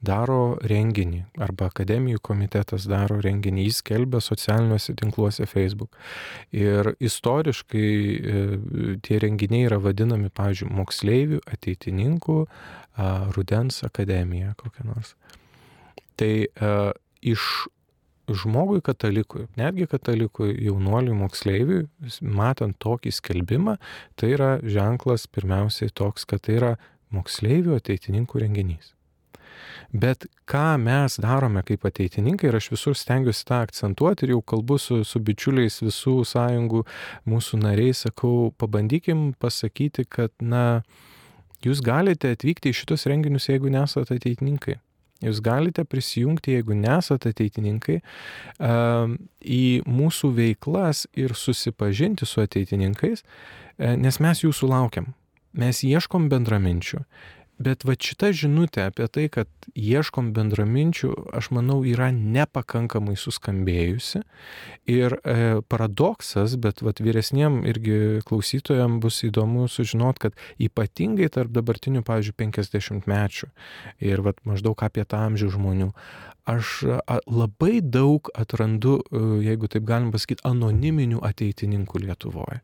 daro renginį arba akademijų komitetas daro renginį, jis skelbia socialiniuose tinkluose Facebook. Ir istoriškai e, tie renginiai yra vadinami, pavyzdžiui, moksleivių, ateitininkų, rudens akademija kokia nors. Tai a, iš žmogui katalikui, netgi katalikui, jaunuoliui, moksleiviui, matant tokį skelbimą, tai yra ženklas pirmiausiai toks, kad tai yra moksleivių ateitininkų renginys. Bet ką mes darome kaip ateitininkai, ir aš visur stengiuosi tą akcentuoti ir jau kalbu su, su bičiuliais visų sąjungų, mūsų nariais, sakau, pabandykim pasakyti, kad, na, jūs galite atvykti į šitus renginius, jeigu nesate ateitininkai. Jūs galite prisijungti, jeigu nesate ateitininkai, į mūsų veiklas ir susipažinti su ateitininkais, nes mes jūsų laukiam. mes ieškom bendraminčių. Bet va šita žinutė apie tai, kad ieškom bendraminčių, aš manau, yra nepakankamai suskambėjusi. Ir e, paradoksas, bet va vyresniem irgi klausytojams bus įdomu sužinot, kad ypatingai tarp dabartinių, pavyzdžiui, 50 mečių ir va maždaug apie tą amžių žmonių, aš labai daug atrandu, e, jeigu taip galim pasakyti, anoniminių ateitininkų Lietuvoje,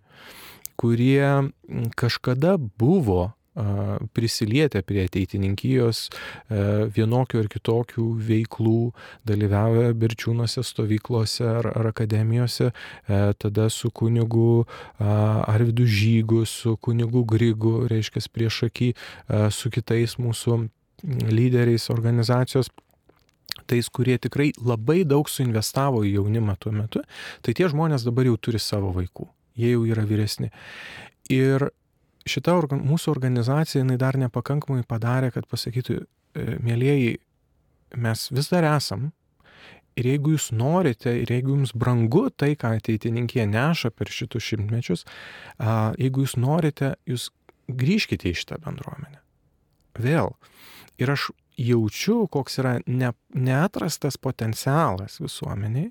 kurie kažkada buvo prisilietę prie ateitininkijos vienokių ar kitokių veiklų, dalyvavę Birčiūnuose stovyklose ar, ar akademijose, tada su kunigu Arvidu Žygu, su kunigu Grigu, reiškia prieš akį, su kitais mūsų lyderiais organizacijos tais, kurie tikrai labai daug suinvestavo į jaunimą tuo metu, tai tie žmonės dabar jau turi savo vaikų, jie jau yra vyresni. Ir šita organ, mūsų organizacija, jinai dar nepakankamai padarė, kad pasakytų, e, mėlyjeji, mes vis dar esam. Ir jeigu jūs norite, ir jeigu jums brangu tai, ką ateitininkė neša per šitus šimtmečius, jeigu jūs norite, jūs grįžkite į šitą bendruomenę. Vėl. Ir aš jaučiu, koks yra ne, neatrastas potencialas visuomeniai,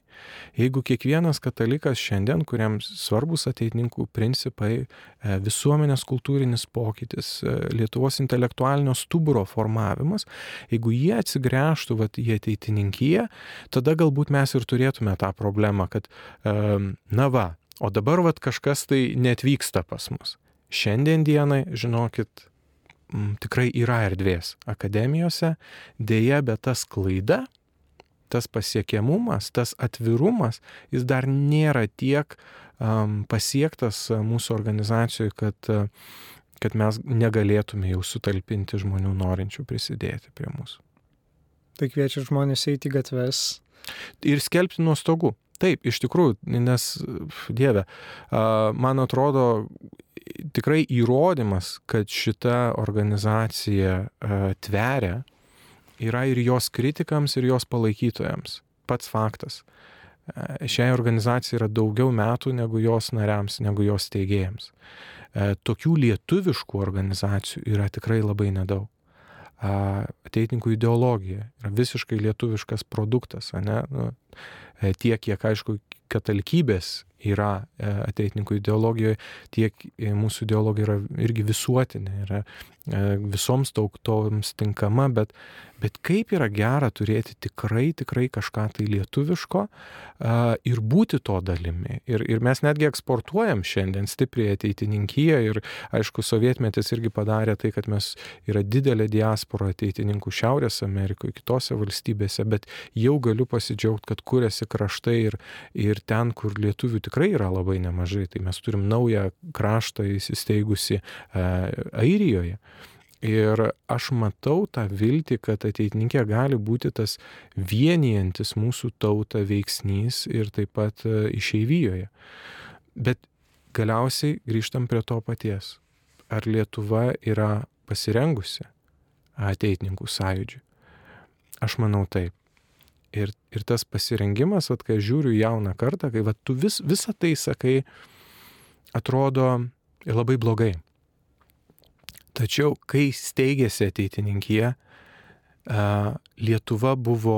jeigu kiekvienas katalikas šiandien, kuriam svarbus ateitininkų principai, e, visuomenės kultūrinis pokytis, e, Lietuvos intelektualinio stuburo formavimas, jeigu jie atsigręžtų vat, į ateitininkiją, tada galbūt mes ir turėtume tą problemą, kad na va, o dabar vat kažkas tai netvyksta pas mus. Šiandien dienai, žinokit, m, tikrai yra erdvės akademijose, dėja, bet tas klaida, tas pasiekiamumas, tas atvirumas, jis dar nėra tiek um, pasiektas mūsų organizacijoje, kad, kad mes negalėtume jau sutalpinti žmonių norinčių prisidėti prie mūsų. Tai kviečia žmonės eiti į gatves. Ir skelbti nuo stogų. Taip, iš tikrųjų, nes, Dieve, man atrodo, tikrai įrodymas, kad šita organizacija tveria, yra ir jos kritikams, ir jos palaikytojams. Pats faktas. Šiai organizacijai yra daugiau metų negu jos nariams, negu jos teigėjams. Tokių lietuviškų organizacijų yra tikrai labai nedaug. Ateitininkų ideologija yra visiškai lietuviškas produktas, ne? Nu, tiek, kiek aišku, katalikybės yra e, ateitininkų ideologijoje, tiek e, mūsų ideologija yra irgi visuotinė, yra visoms tautoms tinkama, bet, bet kaip yra gera turėti tikrai, tikrai kažką tai lietuviško ir būti to dalimi. Ir, ir mes netgi eksportuojam šiandien stipriai ateitininkiją ir aišku, sovietmetis irgi padarė tai, kad mes yra didelė diaspora ateitininkų Šiaurės Amerikoje, kitose valstybėse, bet jau galiu pasidžiaugti, kad kuriasi kraštai ir, ir ten, kur lietuvių tikrai yra labai nemažai. Tai mes turim naują kraštą įsisteigusi e, Airijoje. Ir aš matau tą viltį, kad ateitininkė gali būti tas vienijantis mūsų tautą veiksnys ir taip pat e, išeivijoje. Bet galiausiai grįžtam prie to paties. Ar Lietuva yra pasirengusi ateitininkų sąjūdžiui? Aš manau taip. Ir, ir tas pasirengimas, vat, kai žiūriu jauną kartą, kai vat, tu vis, visą tai sakai, atrodo labai blogai. Tačiau, kai steigėsi ateitininkija, Lietuva buvo,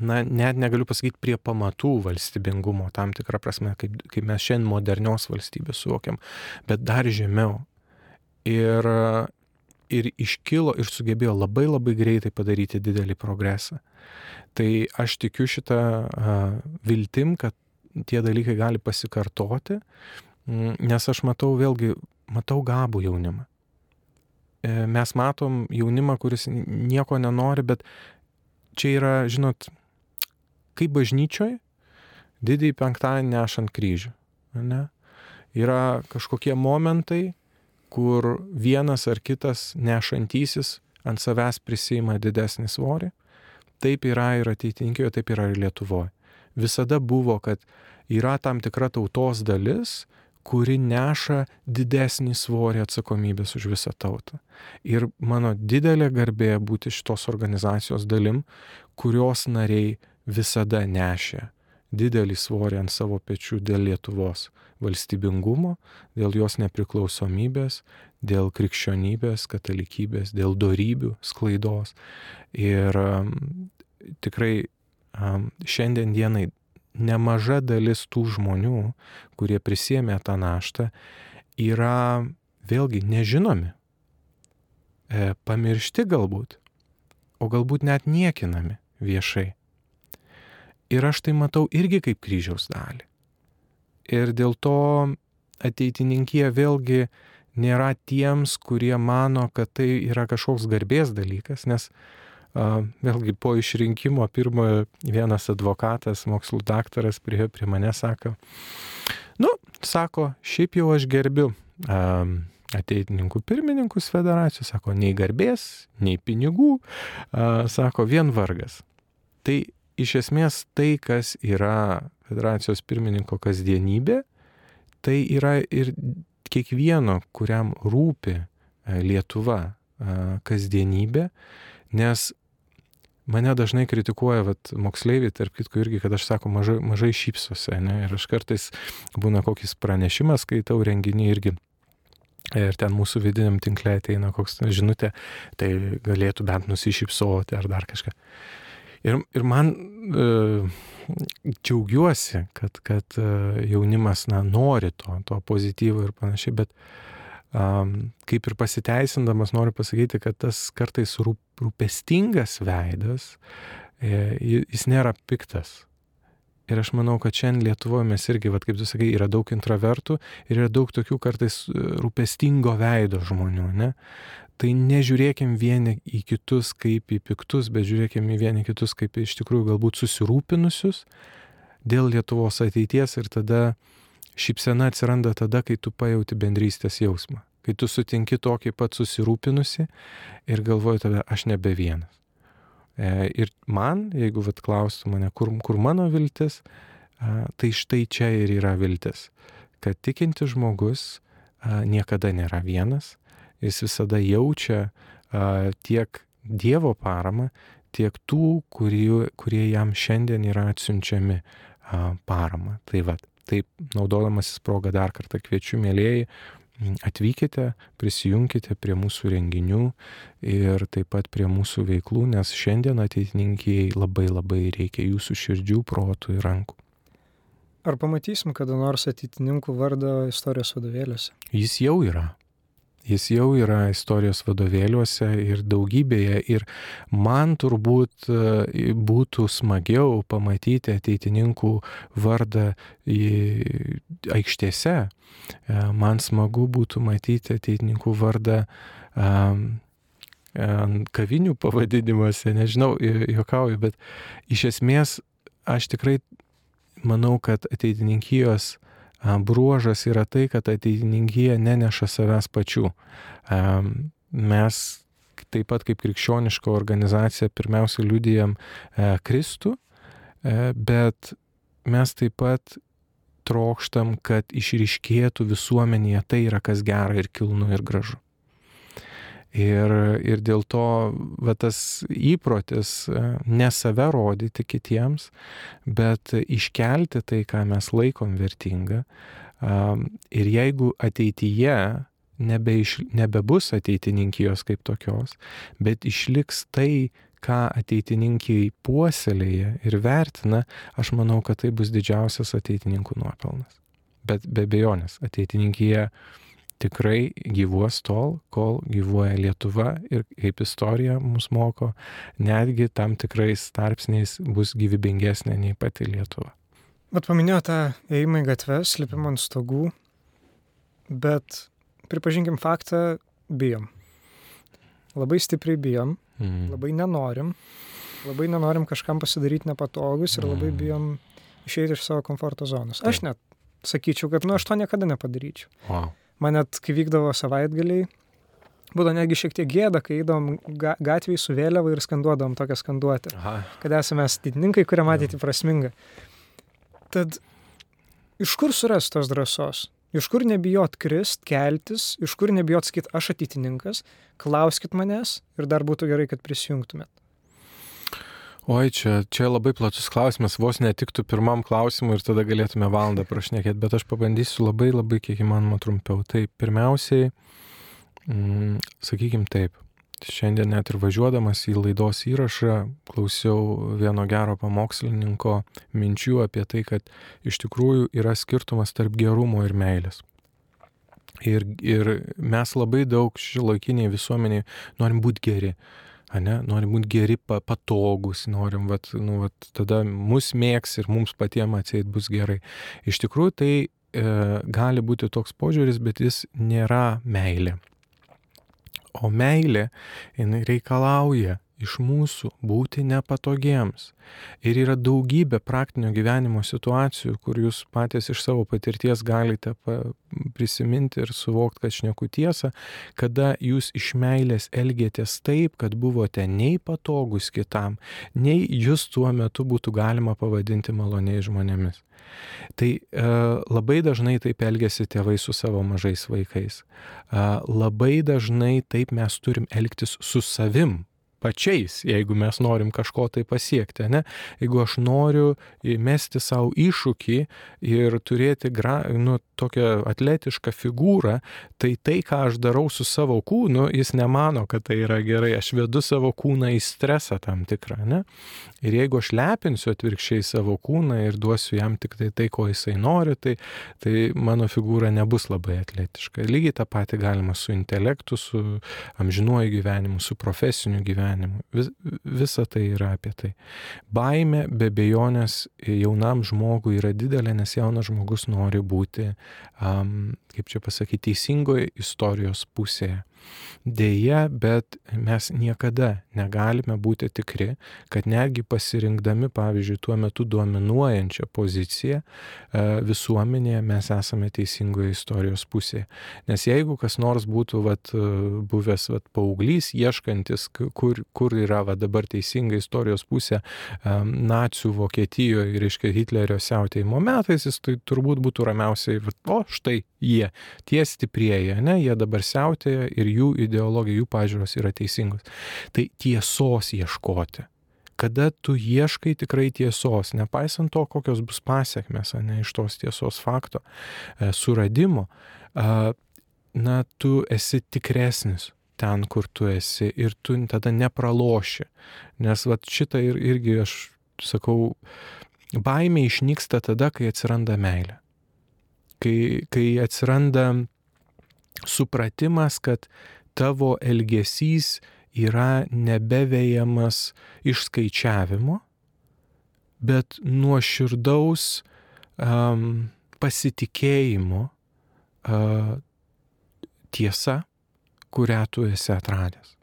na, net negaliu pasakyti, prie pamatų valstybingumo, tam tikrą prasme, kaip, kaip mes šiandien modernios valstybės suvokiam, bet dar žemiau. Ir, ir iškilo ir sugebėjo labai labai greitai padaryti didelį progresą. Tai aš tikiu šitą viltim, kad tie dalykai gali pasikartoti, nes aš matau vėlgi, matau gabų jaunimą. E, mes matom jaunimą, kuris nieko nenori, bet čia yra, žinot, kaip bažnyčioj, didįjį penktadienį nešant kryžių. Ne? Yra kažkokie momentai, kur vienas ar kitas nešantysis ant savęs prisima didesnį svorį. Taip yra ir ateitinkijoje, taip yra ir Lietuvoje. Visada buvo, kad yra tam tikra tautos dalis, kuri neša didesnį svorį atsakomybės už visą tautą. Ir mano didelė garbė būti šitos organizacijos dalim, kurios nariai visada nešė didelį svorį ant savo pečių dėl Lietuvos valstybingumo, dėl jos nepriklausomybės, dėl krikščionybės, katalikybės, dėl darybių sklaidos. Ir um, tikrai um, šiandien dienai nemaža dalis tų žmonių, kurie prisėmė tą naštą, yra vėlgi nežinomi, e, pamiršti galbūt, o galbūt net niekinami viešai. Ir aš tai matau irgi kaip kryžiaus dalį. Ir dėl to ateitininkija vėlgi nėra tiems, kurie mano, kad tai yra kažkoks garbės dalykas, nes vėlgi po išrinkimo pirmojo vienas advokatas, mokslų daktaras prie, prie mane sako, nu, sako, šiaip jau aš gerbiu ateitininkų pirmininkus federacijos, sako, nei garbės, nei pinigų, sako, vien vargas. Tai iš esmės tai, kas yra federacijos pirmininko kasdienybė, tai yra ir kiekvieno, kuriam rūpi e, Lietuva kasdienybė, nes mane dažnai kritikuoja, vat, moksleiviai, tarp kitko irgi, kad aš sako, mažai, mažai šypsosi, ne? ir aš kartais būna kokis pranešimas, skaitau renginį irgi. Ir ten mūsų vidiniam tinklė ateina koks žinutė, tai galėtų bent nusišypsoti ar dar kažką. Ir, ir man e, džiaugiuosi, kad, kad e, jaunimas na, nori to, to pozityvo ir panašiai, bet kaip ir pasiteisindamas noriu pasakyti, kad tas kartais rūp, rūpestingas veidas, e, jis nėra piktas. Ir aš manau, kad šiandien Lietuvoje mes irgi, vat, kaip tu sakai, yra daug introvertų ir yra daug tokių kartais e, rūpestingo veido žmonių. Ne? Tai nežiūrėkim vieni į kitus kaip į piktus, bet žiūrėkim į vieni kitus kaip iš tikrųjų galbūt susirūpinusius dėl Lietuvos ateities ir tada šypsena atsiranda tada, kai tu pajauti bendrystės jausmą. Kai tu sutinki tokį pat susirūpinusi ir galvoji tada, aš nebe vienas. E, ir man, jeigu vat klaustų mane, kur, kur mano viltis, tai štai čia ir yra viltis. Kad tikinti žmogus niekada nėra vienas, jis visada jaučia tiek Dievo paramą, tiek tų, kurie, kurie jam šiandien yra atsiunčiami paramą. Tai vad, taip, naudodamasis progą dar kartą kviečiu, mėlyjeji, atvykite, prisijunkite prie mūsų renginių ir taip pat prie mūsų veiklų, nes šiandien ateitininkiai labai labai reikia jūsų širdžių, protų ir rankų. Ar pamatysim kada nors ateitininkų vardą istorijos vadovėliuose? Jis jau yra. Jis jau yra istorijos vadovėliuose ir daugybėje. Ir man turbūt e, būtų smagiau pamatyti ateitininkų vardą aikštėse. E, man smagu būtų matyti ateitininkų vardą kavinių pavadinimuose, nežinau, juokauju, bet iš esmės aš tikrai manau, kad ateitininkijos bruožas yra tai, kad ateitininkija neneša savęs pačių. Mes taip pat kaip krikščioniška organizacija pirmiausia liudijam e, Kristų, e, bet mes taip pat trokštam, kad išryškėtų visuomenėje tai yra kas gera ir kilnu ir gražu. Ir, ir dėl to va, tas įprotis e, ne save rodyti kitiems, bet iškelti tai, ką mes laikom vertinga. Ir jeigu ateityje nebeiš, nebebus ateitininkijos kaip tokios, bet išliks tai, ką ateitininkiai puoselėja ir vertina, aš manau, kad tai bus didžiausias ateitininkų nuopelnas. Bet be bejonės, ateitininkija tikrai gyvuos tol, kol gyvuoja Lietuva ir kaip istorija mus moko, netgi tam tikrais tarpsniais bus gyvybingesnė nei pati Lietuva. Bet paminėjo tą ėjimą į gatves, lipimą ant stogų, bet pripažinkim faktą, bijom. Labai stipriai bijom, mm. labai nenorim, labai nenorim kažkam pasidaryti nepatogus ir mm. labai bijom išeiti iš savo komforto zonos. Aš net sakyčiau, kad nu aš to niekada nepadaryčiau. Wow man net kai vykdavo savaitgaliai, būdavo netgi šiek tiek gėda, kai eidom ga gatvėje su vėliava ir skanduodom tokią skanduotę, Aha. kad esame stidininkai, kurie matyti prasminga. Tad iš kur suras tos drąsos? Iš kur nebijot krist, keltis, iš kur nebijot sakyti, aš ateitininkas, klauskit manęs ir dar būtų gerai, kad prisijungtumėt. Oi, čia, čia labai platus klausimas, vos netiktų pirmam klausimui ir tada galėtume valandą prašnekėti, bet aš pabandysiu labai labai kiek įmanoma trumpiau. Tai pirmiausiai, mm, sakykime taip, šiandien net ir važiuodamas į laidos įrašą klausiau vieno gero pamokslininko minčių apie tai, kad iš tikrųjų yra skirtumas tarp gerumo ir meilės. Ir, ir mes labai daug šiuolaikiniai visuomeniai norim būti geri. Ne, norim būti geri, patogus, norim, vat, nu, vat, tada mus mėgs ir mums patiems atseit bus gerai. Iš tikrųjų, tai e, gali būti toks požiūris, bet jis nėra meilė. O meilė, jinai reikalauja iš mūsų būti nepatogiems. Ir yra daugybė praktinio gyvenimo situacijų, kur jūs patys iš savo patirties galite prisiminti ir suvokti, kad šneku tiesą, kada jūs iš meilės elgėtės taip, kad buvote nei patogus kitam, nei jūs tuo metu būtų galima pavadinti maloniai žmonėmis. Tai e, labai dažnai taip elgesi tėvai su savo mažais vaikais. E, labai dažnai taip mes turim elgtis su savim pačiais, jeigu mes norim kažko tai pasiekti. Ne? Jeigu aš noriu įmesti savo iššūkį ir turėti gra, nu, tokią atletišką figūrą, tai tai, ką aš darau su savo kūnu, jis nemano, kad tai yra gerai. Aš vedu savo kūną į stresą tam tikrą. Ne? Ir jeigu aš lepinsiu atvirkščiai savo kūną ir duosiu jam tik tai tai, ko jisai nori, tai, tai mano figūra nebus labai atletiška. Lygiai tą patį galima su intelektu, su amžinuoju gyvenimu, su profesiniu gyvenimu gyvenimu. Vis, visa tai yra apie tai. Baime be bejonės jaunam žmogui yra didelė, nes jaunas žmogus nori būti, um, kaip čia pasakyti, teisingoje istorijos pusėje. Deja, bet mes niekada negalime būti tikri, kad netgi pasirinkdami, pavyzdžiui, tuo metu dominuojančią poziciją e, visuomenėje mes esame teisingoje istorijos pusėje. Nes jeigu kas nors būtų vat, e, buvęs vat, paauglys, ieškantis, kur, kur yra vat, dabar teisinga istorijos pusė e, nacijų Vokietijoje iškai Hitlerio siautėjimo metais, jis tai turbūt būtų ramiausiai, vat, o štai jie, tie stiprieji, ne, jie dabar siautėja ir jų ideologija, jų pažiūros yra teisingos. Tai tiesos ieškoti. Kada tu ieškai tikrai tiesos, nepaisant to, kokios bus pasiekmes, ne iš tos tiesos fakto e, suradimo, na, tu esi tikresnis ten, kur tu esi ir tu tada nepraloši. Nes va šitą ir, irgi aš sakau, baimė išnyksta tada, kai atsiranda meilė. Kai, kai atsiranda supratimas, kad tavo elgesys yra nebevejamas išskaičiavimo, bet nuoširdaus um, pasitikėjimo uh, tiesa, kurią tu esi atradęs.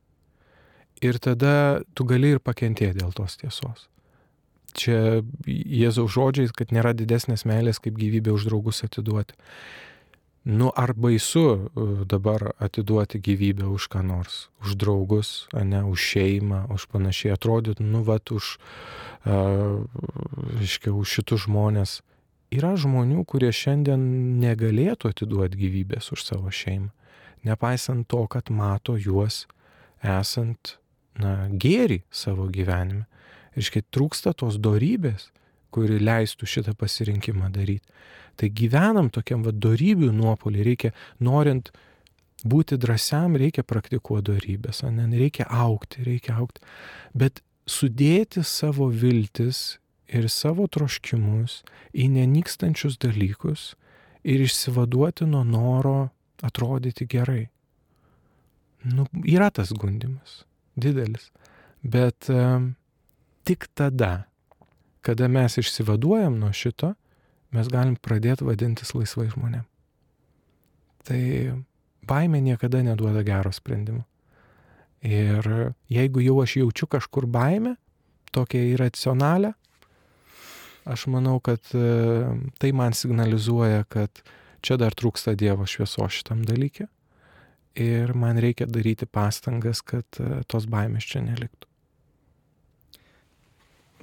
Ir tada tu gali ir pakentėti dėl tos tiesos. Čia Jėzaus žodžiais, kad nėra didesnės meilės kaip gyvybę už draugus atiduoti. Nu, ar baisu e, dabar atiduoti gyvybę už ką nors, už draugus, ne, už šeimą, už panašiai atrodyt, nu, vat, už, uh, iškia, už šitus žmonės. Yra žmonių, kurie šiandien negalėtų atiduoti gyvybės už savo šeimą, nepaisant to, kad mato juos esant, na, gėri savo gyvenime. Iškai trūksta tos dorybės, kuri leistų šitą pasirinkimą daryti. Tai gyvenam tokiam vadorybių nuopolį, reikia, norint būti drąsiam, reikia praktikuoti darybės, ne, reikia aukti, reikia aukti. Bet sudėti savo viltis ir savo troškimus į nenykstančius dalykus ir išsivaduoti nuo noro atrodyti gerai. Nu, yra tas gundimas, didelis, bet um, tik tada, kada mes išsivaduojam nuo šito, mes galim pradėti vadintis laisvai žmonėm. Tai baimė niekada neduoda gero sprendimo. Ir jeigu jau aš jaučiu kažkur baimę, tokia iracionalią, aš manau, kad e, tai man signalizuoja, kad čia dar trūksta Dievo švieso šitam dalykė. Ir man reikia daryti pastangas, kad e, tos baimės čia neliktų.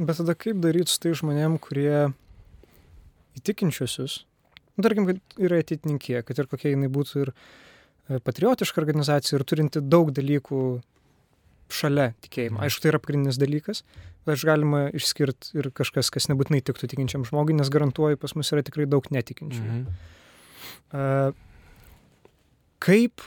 Bet tada kaip daryti su tai žmonėm, kurie įtikinčiusius, nu, tarkim, kad yra atitinkė, kad ir kokia jinai būtų ir e, patriotiška organizacija ir turinti daug dalykų šalia tikėjimo. Mhm. Aišku, tai yra pagrindinis dalykas, bet aš galima išskirti ir kažkas, kas nebūtinai tiktų tikinčiam žmogui, nes garantuoju, pas mus yra tikrai daug netikinčių. Mhm. Kaip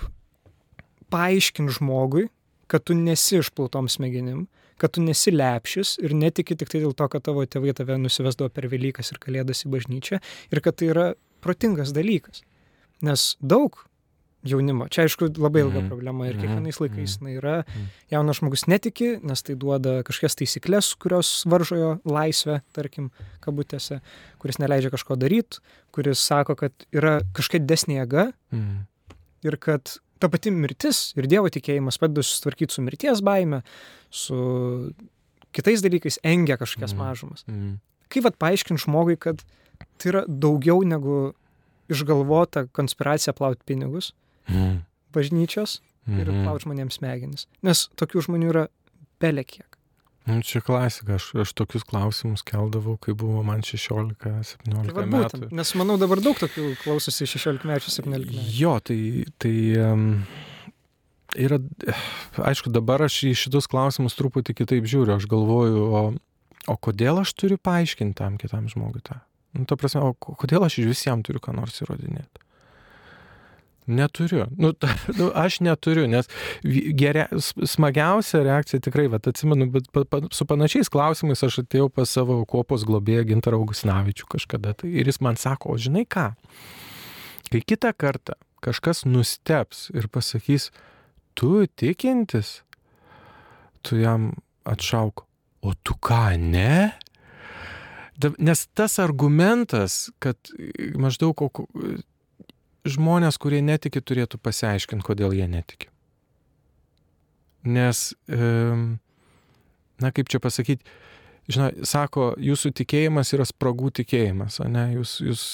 paaiškinti žmogui, kad tu nesi išplautom smegenim, kad tu nesi lepšis ir netiki tik tai dėl to, kad tavo tėvai tave nusivesdavo per Velykas ir Kalėdas į bažnyčią ir kad tai yra protingas dalykas. Nes daug jaunimo, čia aišku labai ilga Mhm. problema ir Mhm. kiekvienais laikais Mhm. jinai yra, Mhm. jaunas žmogus netiki, nes tai duoda kažkokias taisyklės, kurios varžo jo laisvę, tarkim, kabutėse, kuris neleidžia kažko daryti, kuris sako, kad yra kažkokia desnė jėga Mhm. ir kad ta pati mirtis ir Dievo tikėjimas padeda susitvarkyti su mirties baime, su kitais dalykais, engia kažkokias Mhm. mažumas. Mhm. Kaip vat paaiškinti žmogui, kad tai yra daugiau negu išgalvota konspiracija plauti pinigus Mhm. bažnyčios ir Mhm. plauti žmonėms smegenis. Nes tokių žmonių yra belekiek. Nu, čia klasika, aš, aš tokius klausimus keldavau, kai buvo man 16-17 Tai metų. nes manau dabar daug tokių klausosi 16 metų, 17 metų. Jo, tai, tai um, yra, aišku, dabar aš į šitus klausimus truputį kitaip žiūriu, aš galvoju, o, o kodėl aš turiu paaiškinti tam kitam žmogui tą? Nu, ta prasme, o ko- kodėl aš iš visiems turiu ką nors įrodinėti? Neturiu. Nu, ta, nu, aš neturiu, nes geria, smagiausia reakcija tikrai, bet atsimenu, bet pa, pa, su panašiais klausimais aš atėjau pas savo kopos globėją Gintarą Augusnavičių kažkada. Tai, ir jis man sako, o žinai ką, kai kitą kartą kažkas nusteps ir pasakys, tu tikintis, tu jam atšauk, o tu ką, ne? Nes tas argumentas, kad maždaug žmonės, kurie netiki, turėtų pasiaiškinti, kodėl jie netiki. Nes, na kaip čia pasakyti, žinai, sako, jūsų tikėjimas yra spragų tikėjimas, ne, jūs, jūs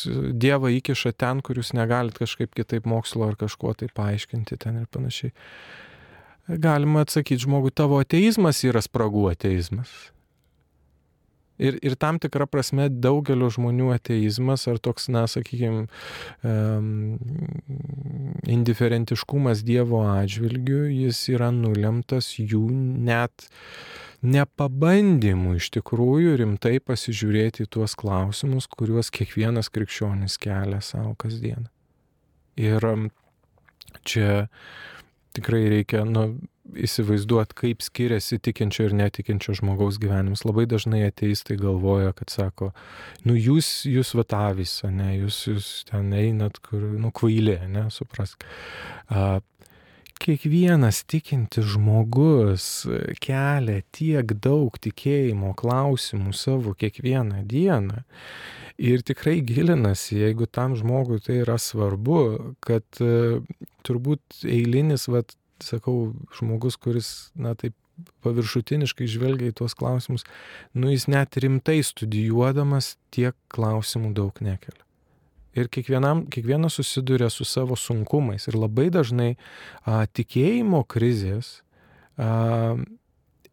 Dievą įkiša ten, kur jūs negalit kažkaip kitaip mokslo ar kažkuo tai paaiškinti ten ir panašiai. Galima atsakyti žmogui, tavo ateizmas yra spragų ateizmas. Ir, ir tam tikrą prasme daugelio žmonių ateizmas ar toks, na, sakykime, um, indiferentiškumas Dievo atžvilgiu, jis yra nulemtas jų net nepabandymų iš tikrųjų rimtai pasižiūrėti į tuos klausimus, kuriuos kiekvienas krikščionis kelia savo kasdieną. Ir čia tikrai reikia nu, įsivaizduoti, kaip skiriasi tikinčio ir netikinčio žmogaus gyvenimas. Labai dažnai ateistai galvoja, kad sako, nu jūs, jūs vatavys, ne, jūs, jūs ten einat, kur, nu kvailė, ne, suprask. A, kiekvienas tikintis žmogus kelia tiek daug tikėjimo klausimų savo kiekvieną dieną. Ir tikrai gilinasi, jeigu tam žmogui tai yra svarbu, kad uh, turbūt eilinis, vat, sakau, žmogus, kuris, na taip, paviršutiniškai žvelgia į tuos klausimus, nu jis net rimtai studijuodamas tiek klausimų daug nekelia. Ir kiekvienam, kiekvienas susiduria su savo sunkumais. Ir labai dažnai a, tikėjimo krizės a,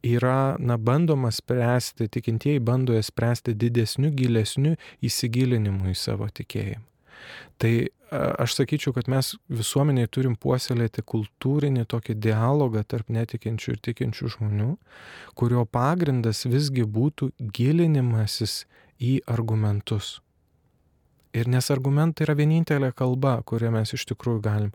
yra, na, bandoma spręsti, tikintieji bando jas spręsti didesniu, gilesniu įsigilinimu į savo tikėjimą. Tai aš sakyčiau, kad mes visuomeniai turim puoselėti kultūrinį tokį dialogą tarp netikinčių ir tikinčių žmonių, kurio pagrindas visgi būtų gilinimasis į argumentus. Ir nes argumentai yra vienintelė kalba, kurią mes iš tikrųjų galim.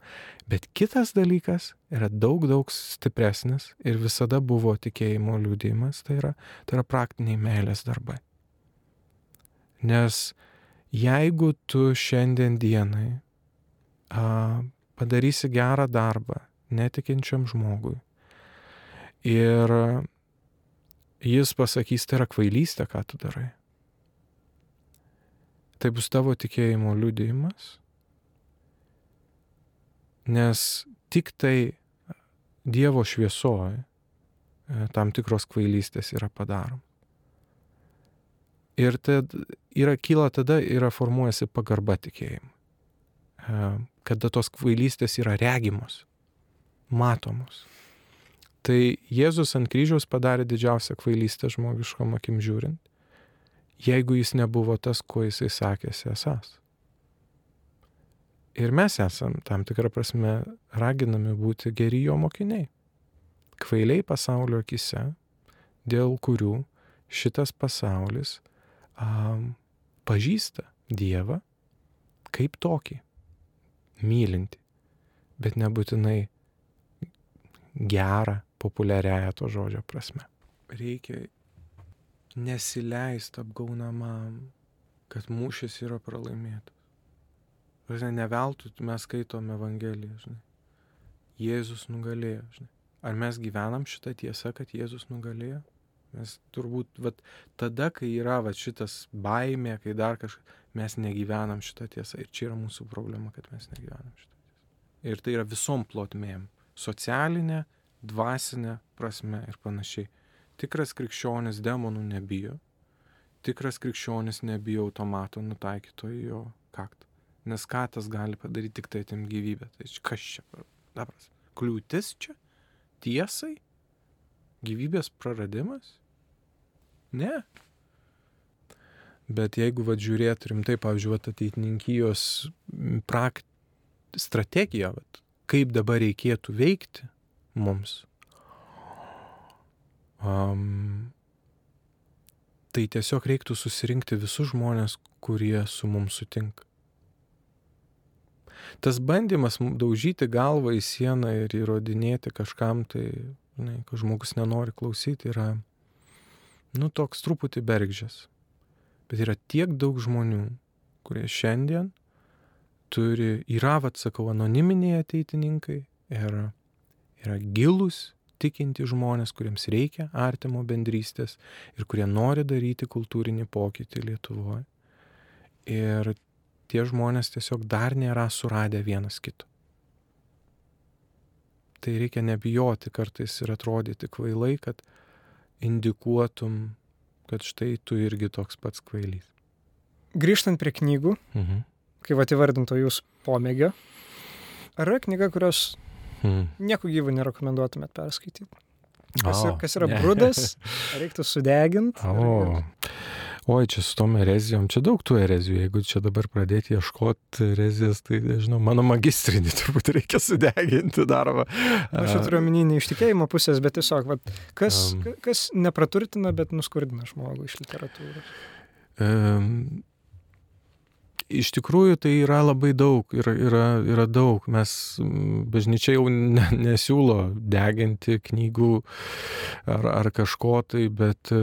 Bet kitas dalykas yra daug, daug stipresnis ir visada buvo tikėjimo liūdėjimas, tai yra, tai yra praktiniai meilės darbai. Nes jeigu tu šiandien dienai a, padarysi gerą darbą netikinčiam žmogui ir jis pasakys, tai yra kvailystė, ką tu darai, tai bus tavo tikėjimo liūdėjimas, nes tik tai Dievo šviesoje tam tikros kvailystės yra padarom. Ir tad yra kyla tada, yra formuojasi pagarba tikėjimui. Kada tos kvailystės yra regimos, matomos. Tai Jėzus ant kryžiaus padarė didžiausią kvailystę žmogiškom akim žiūrint, jeigu jis nebuvo tas, kuo jisai sakėsi esas. Ir mes esam tam tikrą prasme raginami būti geri jo mokiniai. kvailiai pasaulio akise, dėl kurių šitas pasaulis um, pažįsta Dievą kaip tokį, mylinti, bet nebūtinai gerą, populiariają to žodžio prasme. Reikia nesileisti apgaunamam, kad mūšis yra pralaimėtas. Žinai, ne veltui mes skaitome Evangeliją, žinai. Jėzus nugalėjo, žinai. Ar mes gyvenam šitą tiesą, kad Jėzus nugalėjo? Mes turbūt, vat, tada, kai yra vat, šitas baimė, kai dar kažkas, mes negyvenam šitą tiesą. Ir čia yra mūsų problema, kad mes negyvenam šitą tiesą. Ir tai yra visom plotmėm. Socialinė, dvasinė prasme ir panašiai. Tikras krikščionis demonų nebijo. Tikras krikščionis nebijo automato nutaikyto į jo kaktą. Nes ką tas gali padaryti, tik tai atim gyvybę. Tai kas čia? Dabras. Kliūtis čia? Tiesai? Gyvybės praradimas? Ne. Bet jeigu vad žiūrėt rimtai, pavyzdžiui, vat, ateitininkijos prakt... strategija, vat, kaip dabar reikėtų veikti mums, um, tai tiesiog reiktų susirinkti visus žmonės, kurie su mums sutinka. Tas bandymas daužyti galvą į sieną ir įrodinėti kažkam, tai, žinai, kad žmogus nenori klausyti, yra, nu, toks truputį bergžės. Bet yra tiek daug žmonių, kurie šiandien turi, yra, atsakau, anoniminiai ateitininkai ir yra gilus tikinti žmonės, kuriems reikia artimo bendrystės ir kurie nori daryti kultūrinį pokytį Lietuvoje. Ir tie žmonės tiesiog dar nėra suradę vienas kito. Tai reikia nebijoti kartais ir atrodyti kvailai, kad indikuotum, kad štai tu irgi toks pats kvailys. Grįžtant prie knygų, mhm. kai va įvardinto jūs pomėgio, ar yra knyga, kurios Hmm. Nieko gyvo nerekomenduotumėt perskaityti. Kas, o, kas yra brudas, reiktų sudeginti. O. Oi, čia su tom erezijom, čia daug tų erezijų, jeigu čia dabar pradėti ieškoti erezijas, tai, nežinau, mano magistrinį turbūt reikia sudeginti darbą. Aš turiu omeny ne iš tikėjimo pusės, bet tiesiog, va, kas, um, kas nepraturtina, bet nuskurdina žmogų iš literatūros. Um, iš tikrųjų tai yra labai daug, yra, yra, yra daug. Mes bažnyčia jau ne, nesiūlo deginti knygų ar, ar kažko tai, bet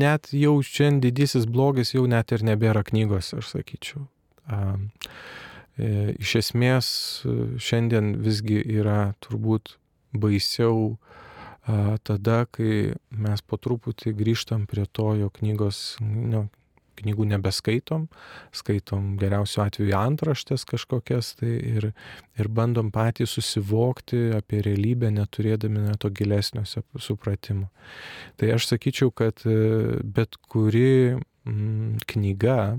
net jau šiandien didysis blogis jau net ir nebėra knygos, aš sakyčiau. E, iš esmės šiandien visgi yra turbūt baisiau tada, kai mes po truputį grįžtam prie to, jo knygos, nu, knygų nebeskaitom, skaitom geriausiu atveju antraštės kažkokias tai ir, ir bandom patys susivokti apie realybę, neturėdami na, to gilesnio supratimo. Tai aš sakyčiau, kad e, bet kuri mm, knyga,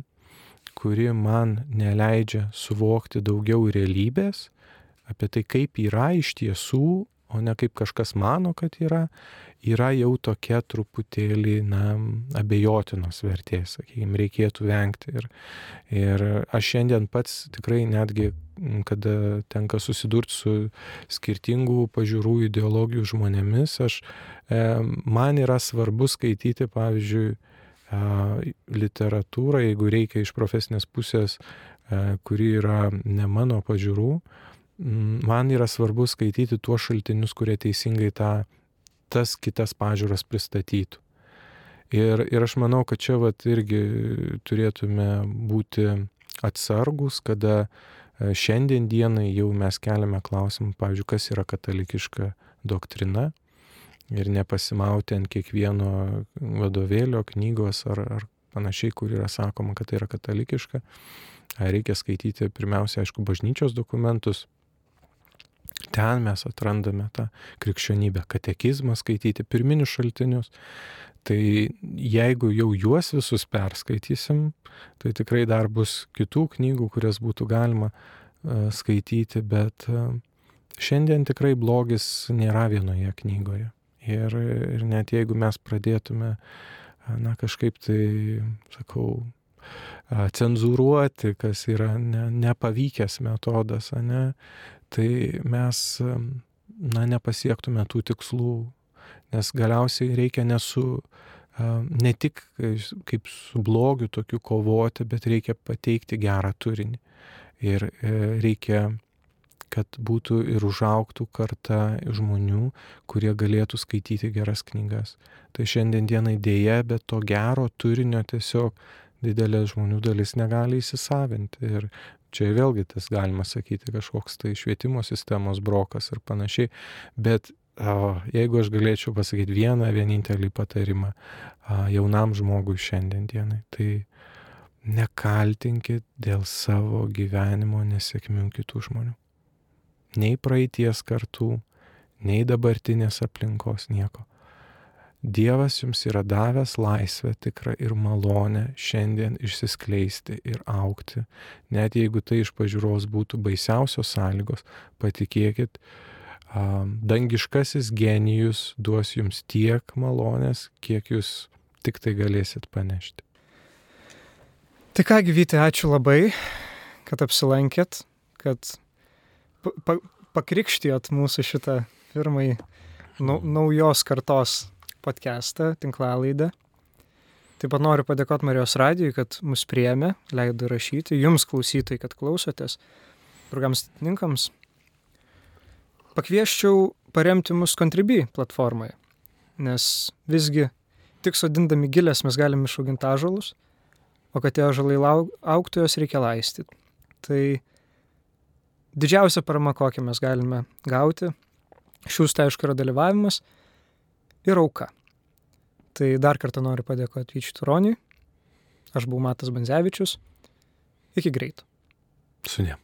kuri man neleidžia suvokti daugiau realybės, apie tai, kaip yra iš tiesų, o ne kaip kažkas mano, kad yra, yra jau tokia truputėlį, na, abejotinos vertės, sakykime, reikėtų vengti. Ir, ir aš šiandien pats tikrai netgi, kada tenka susidurti su skirtingų pažiūrų ideologijų žmonėmis, aš, e, man yra svarbu skaityti, pavyzdžiui, literatūrą, jeigu reikia iš profesinės pusės, e, kuri yra ne mano pažiūrų, man yra svarbu skaityti tuos šaltinius, kurie teisingai tą tas kitas pažiūras pristatytų. Ir, ir aš manau, kad čia vat irgi turėtume būti atsargus, kada e, šiandien dienai jau mes keliame klausimą, pavyzdžiui, kas yra katalikiška doktrina ir nepasimauti ant kiekvieno vadovėlio, knygos ar, ar panašiai, kur yra sakoma, kad tai yra katalikiška. Reikia skaityti pirmiausia, aišku, bažnyčios dokumentus, Ten mes atrandame tą krikščionybę, katekizmą skaityti, pirminius šaltinius. Tai jeigu jau juos visus perskaitysim, tai tikrai dar bus kitų knygų, kurias būtų galima uh, skaityti, bet uh, šiandien tikrai blogis nėra vienoje knygoje. Ir, ir net jeigu mes pradėtume, na kažkaip tai, sakau, cenzūruoti, kas yra ne, nepavykęs metodas, ne, tai mes na, nepasiektume tų tikslų, nes galiausiai reikia nesu, ne tik kaip su blogiu tokiu kovoti, bet reikia pateikti gerą turinį. Ir e, reikia kad būtų ir užauktų karta žmonių, kurie galėtų skaityti geras knygas. Tai šiandien dienai dėja, bet to gero turinio tiesiog didelė žmonių dalis negali įsisavinti. Ir čia vėlgi tas galima sakyti kažkoks tai švietimo sistemos brokas ir panašiai. Bet o, jeigu aš galėčiau pasakyti vieną vienintelį patarimą a, jaunam žmogui šiandien dienai, tai nekaltinkit dėl savo gyvenimo nesėkmių kitų žmonių nei praeities kartų, nei dabartinės aplinkos nieko. Dievas jums yra davęs laisvę tikrą ir malonę šiandien išsiskleisti ir aukti. Net jeigu tai iš pažiūros būtų baisiausios sąlygos, patikėkit, dangiškasis genijus duos jums tiek malonės, kiek jūs tik tai galėsit panešti. Tai ką, gyvyti, ačiū labai, kad apsilankėt, kad pa, pakrikštijot mūsų šitą pirmąjį nau, naujos kartos podcastą, tinklalaidą. Taip pat noriu padėkoti Marijos radijui, kad mus priemė, leido rašyti, jums klausytai, kad klausotės, draugams tininkams. Pakvieščiau paremti mus Contribui platformoje, nes visgi tik sodindami gilės mes galime išauginti ažalus, o kad tie ažalai auktų, jos reikia laistyti. Tai didžiausia parama, kokią mes galime gauti, šius tai aišku yra dalyvavimas ir auka. Tai dar kartą noriu padėkoti Vyčiui Turoniui. Aš buvau Matas Banzevičius. Iki greito. Sudė.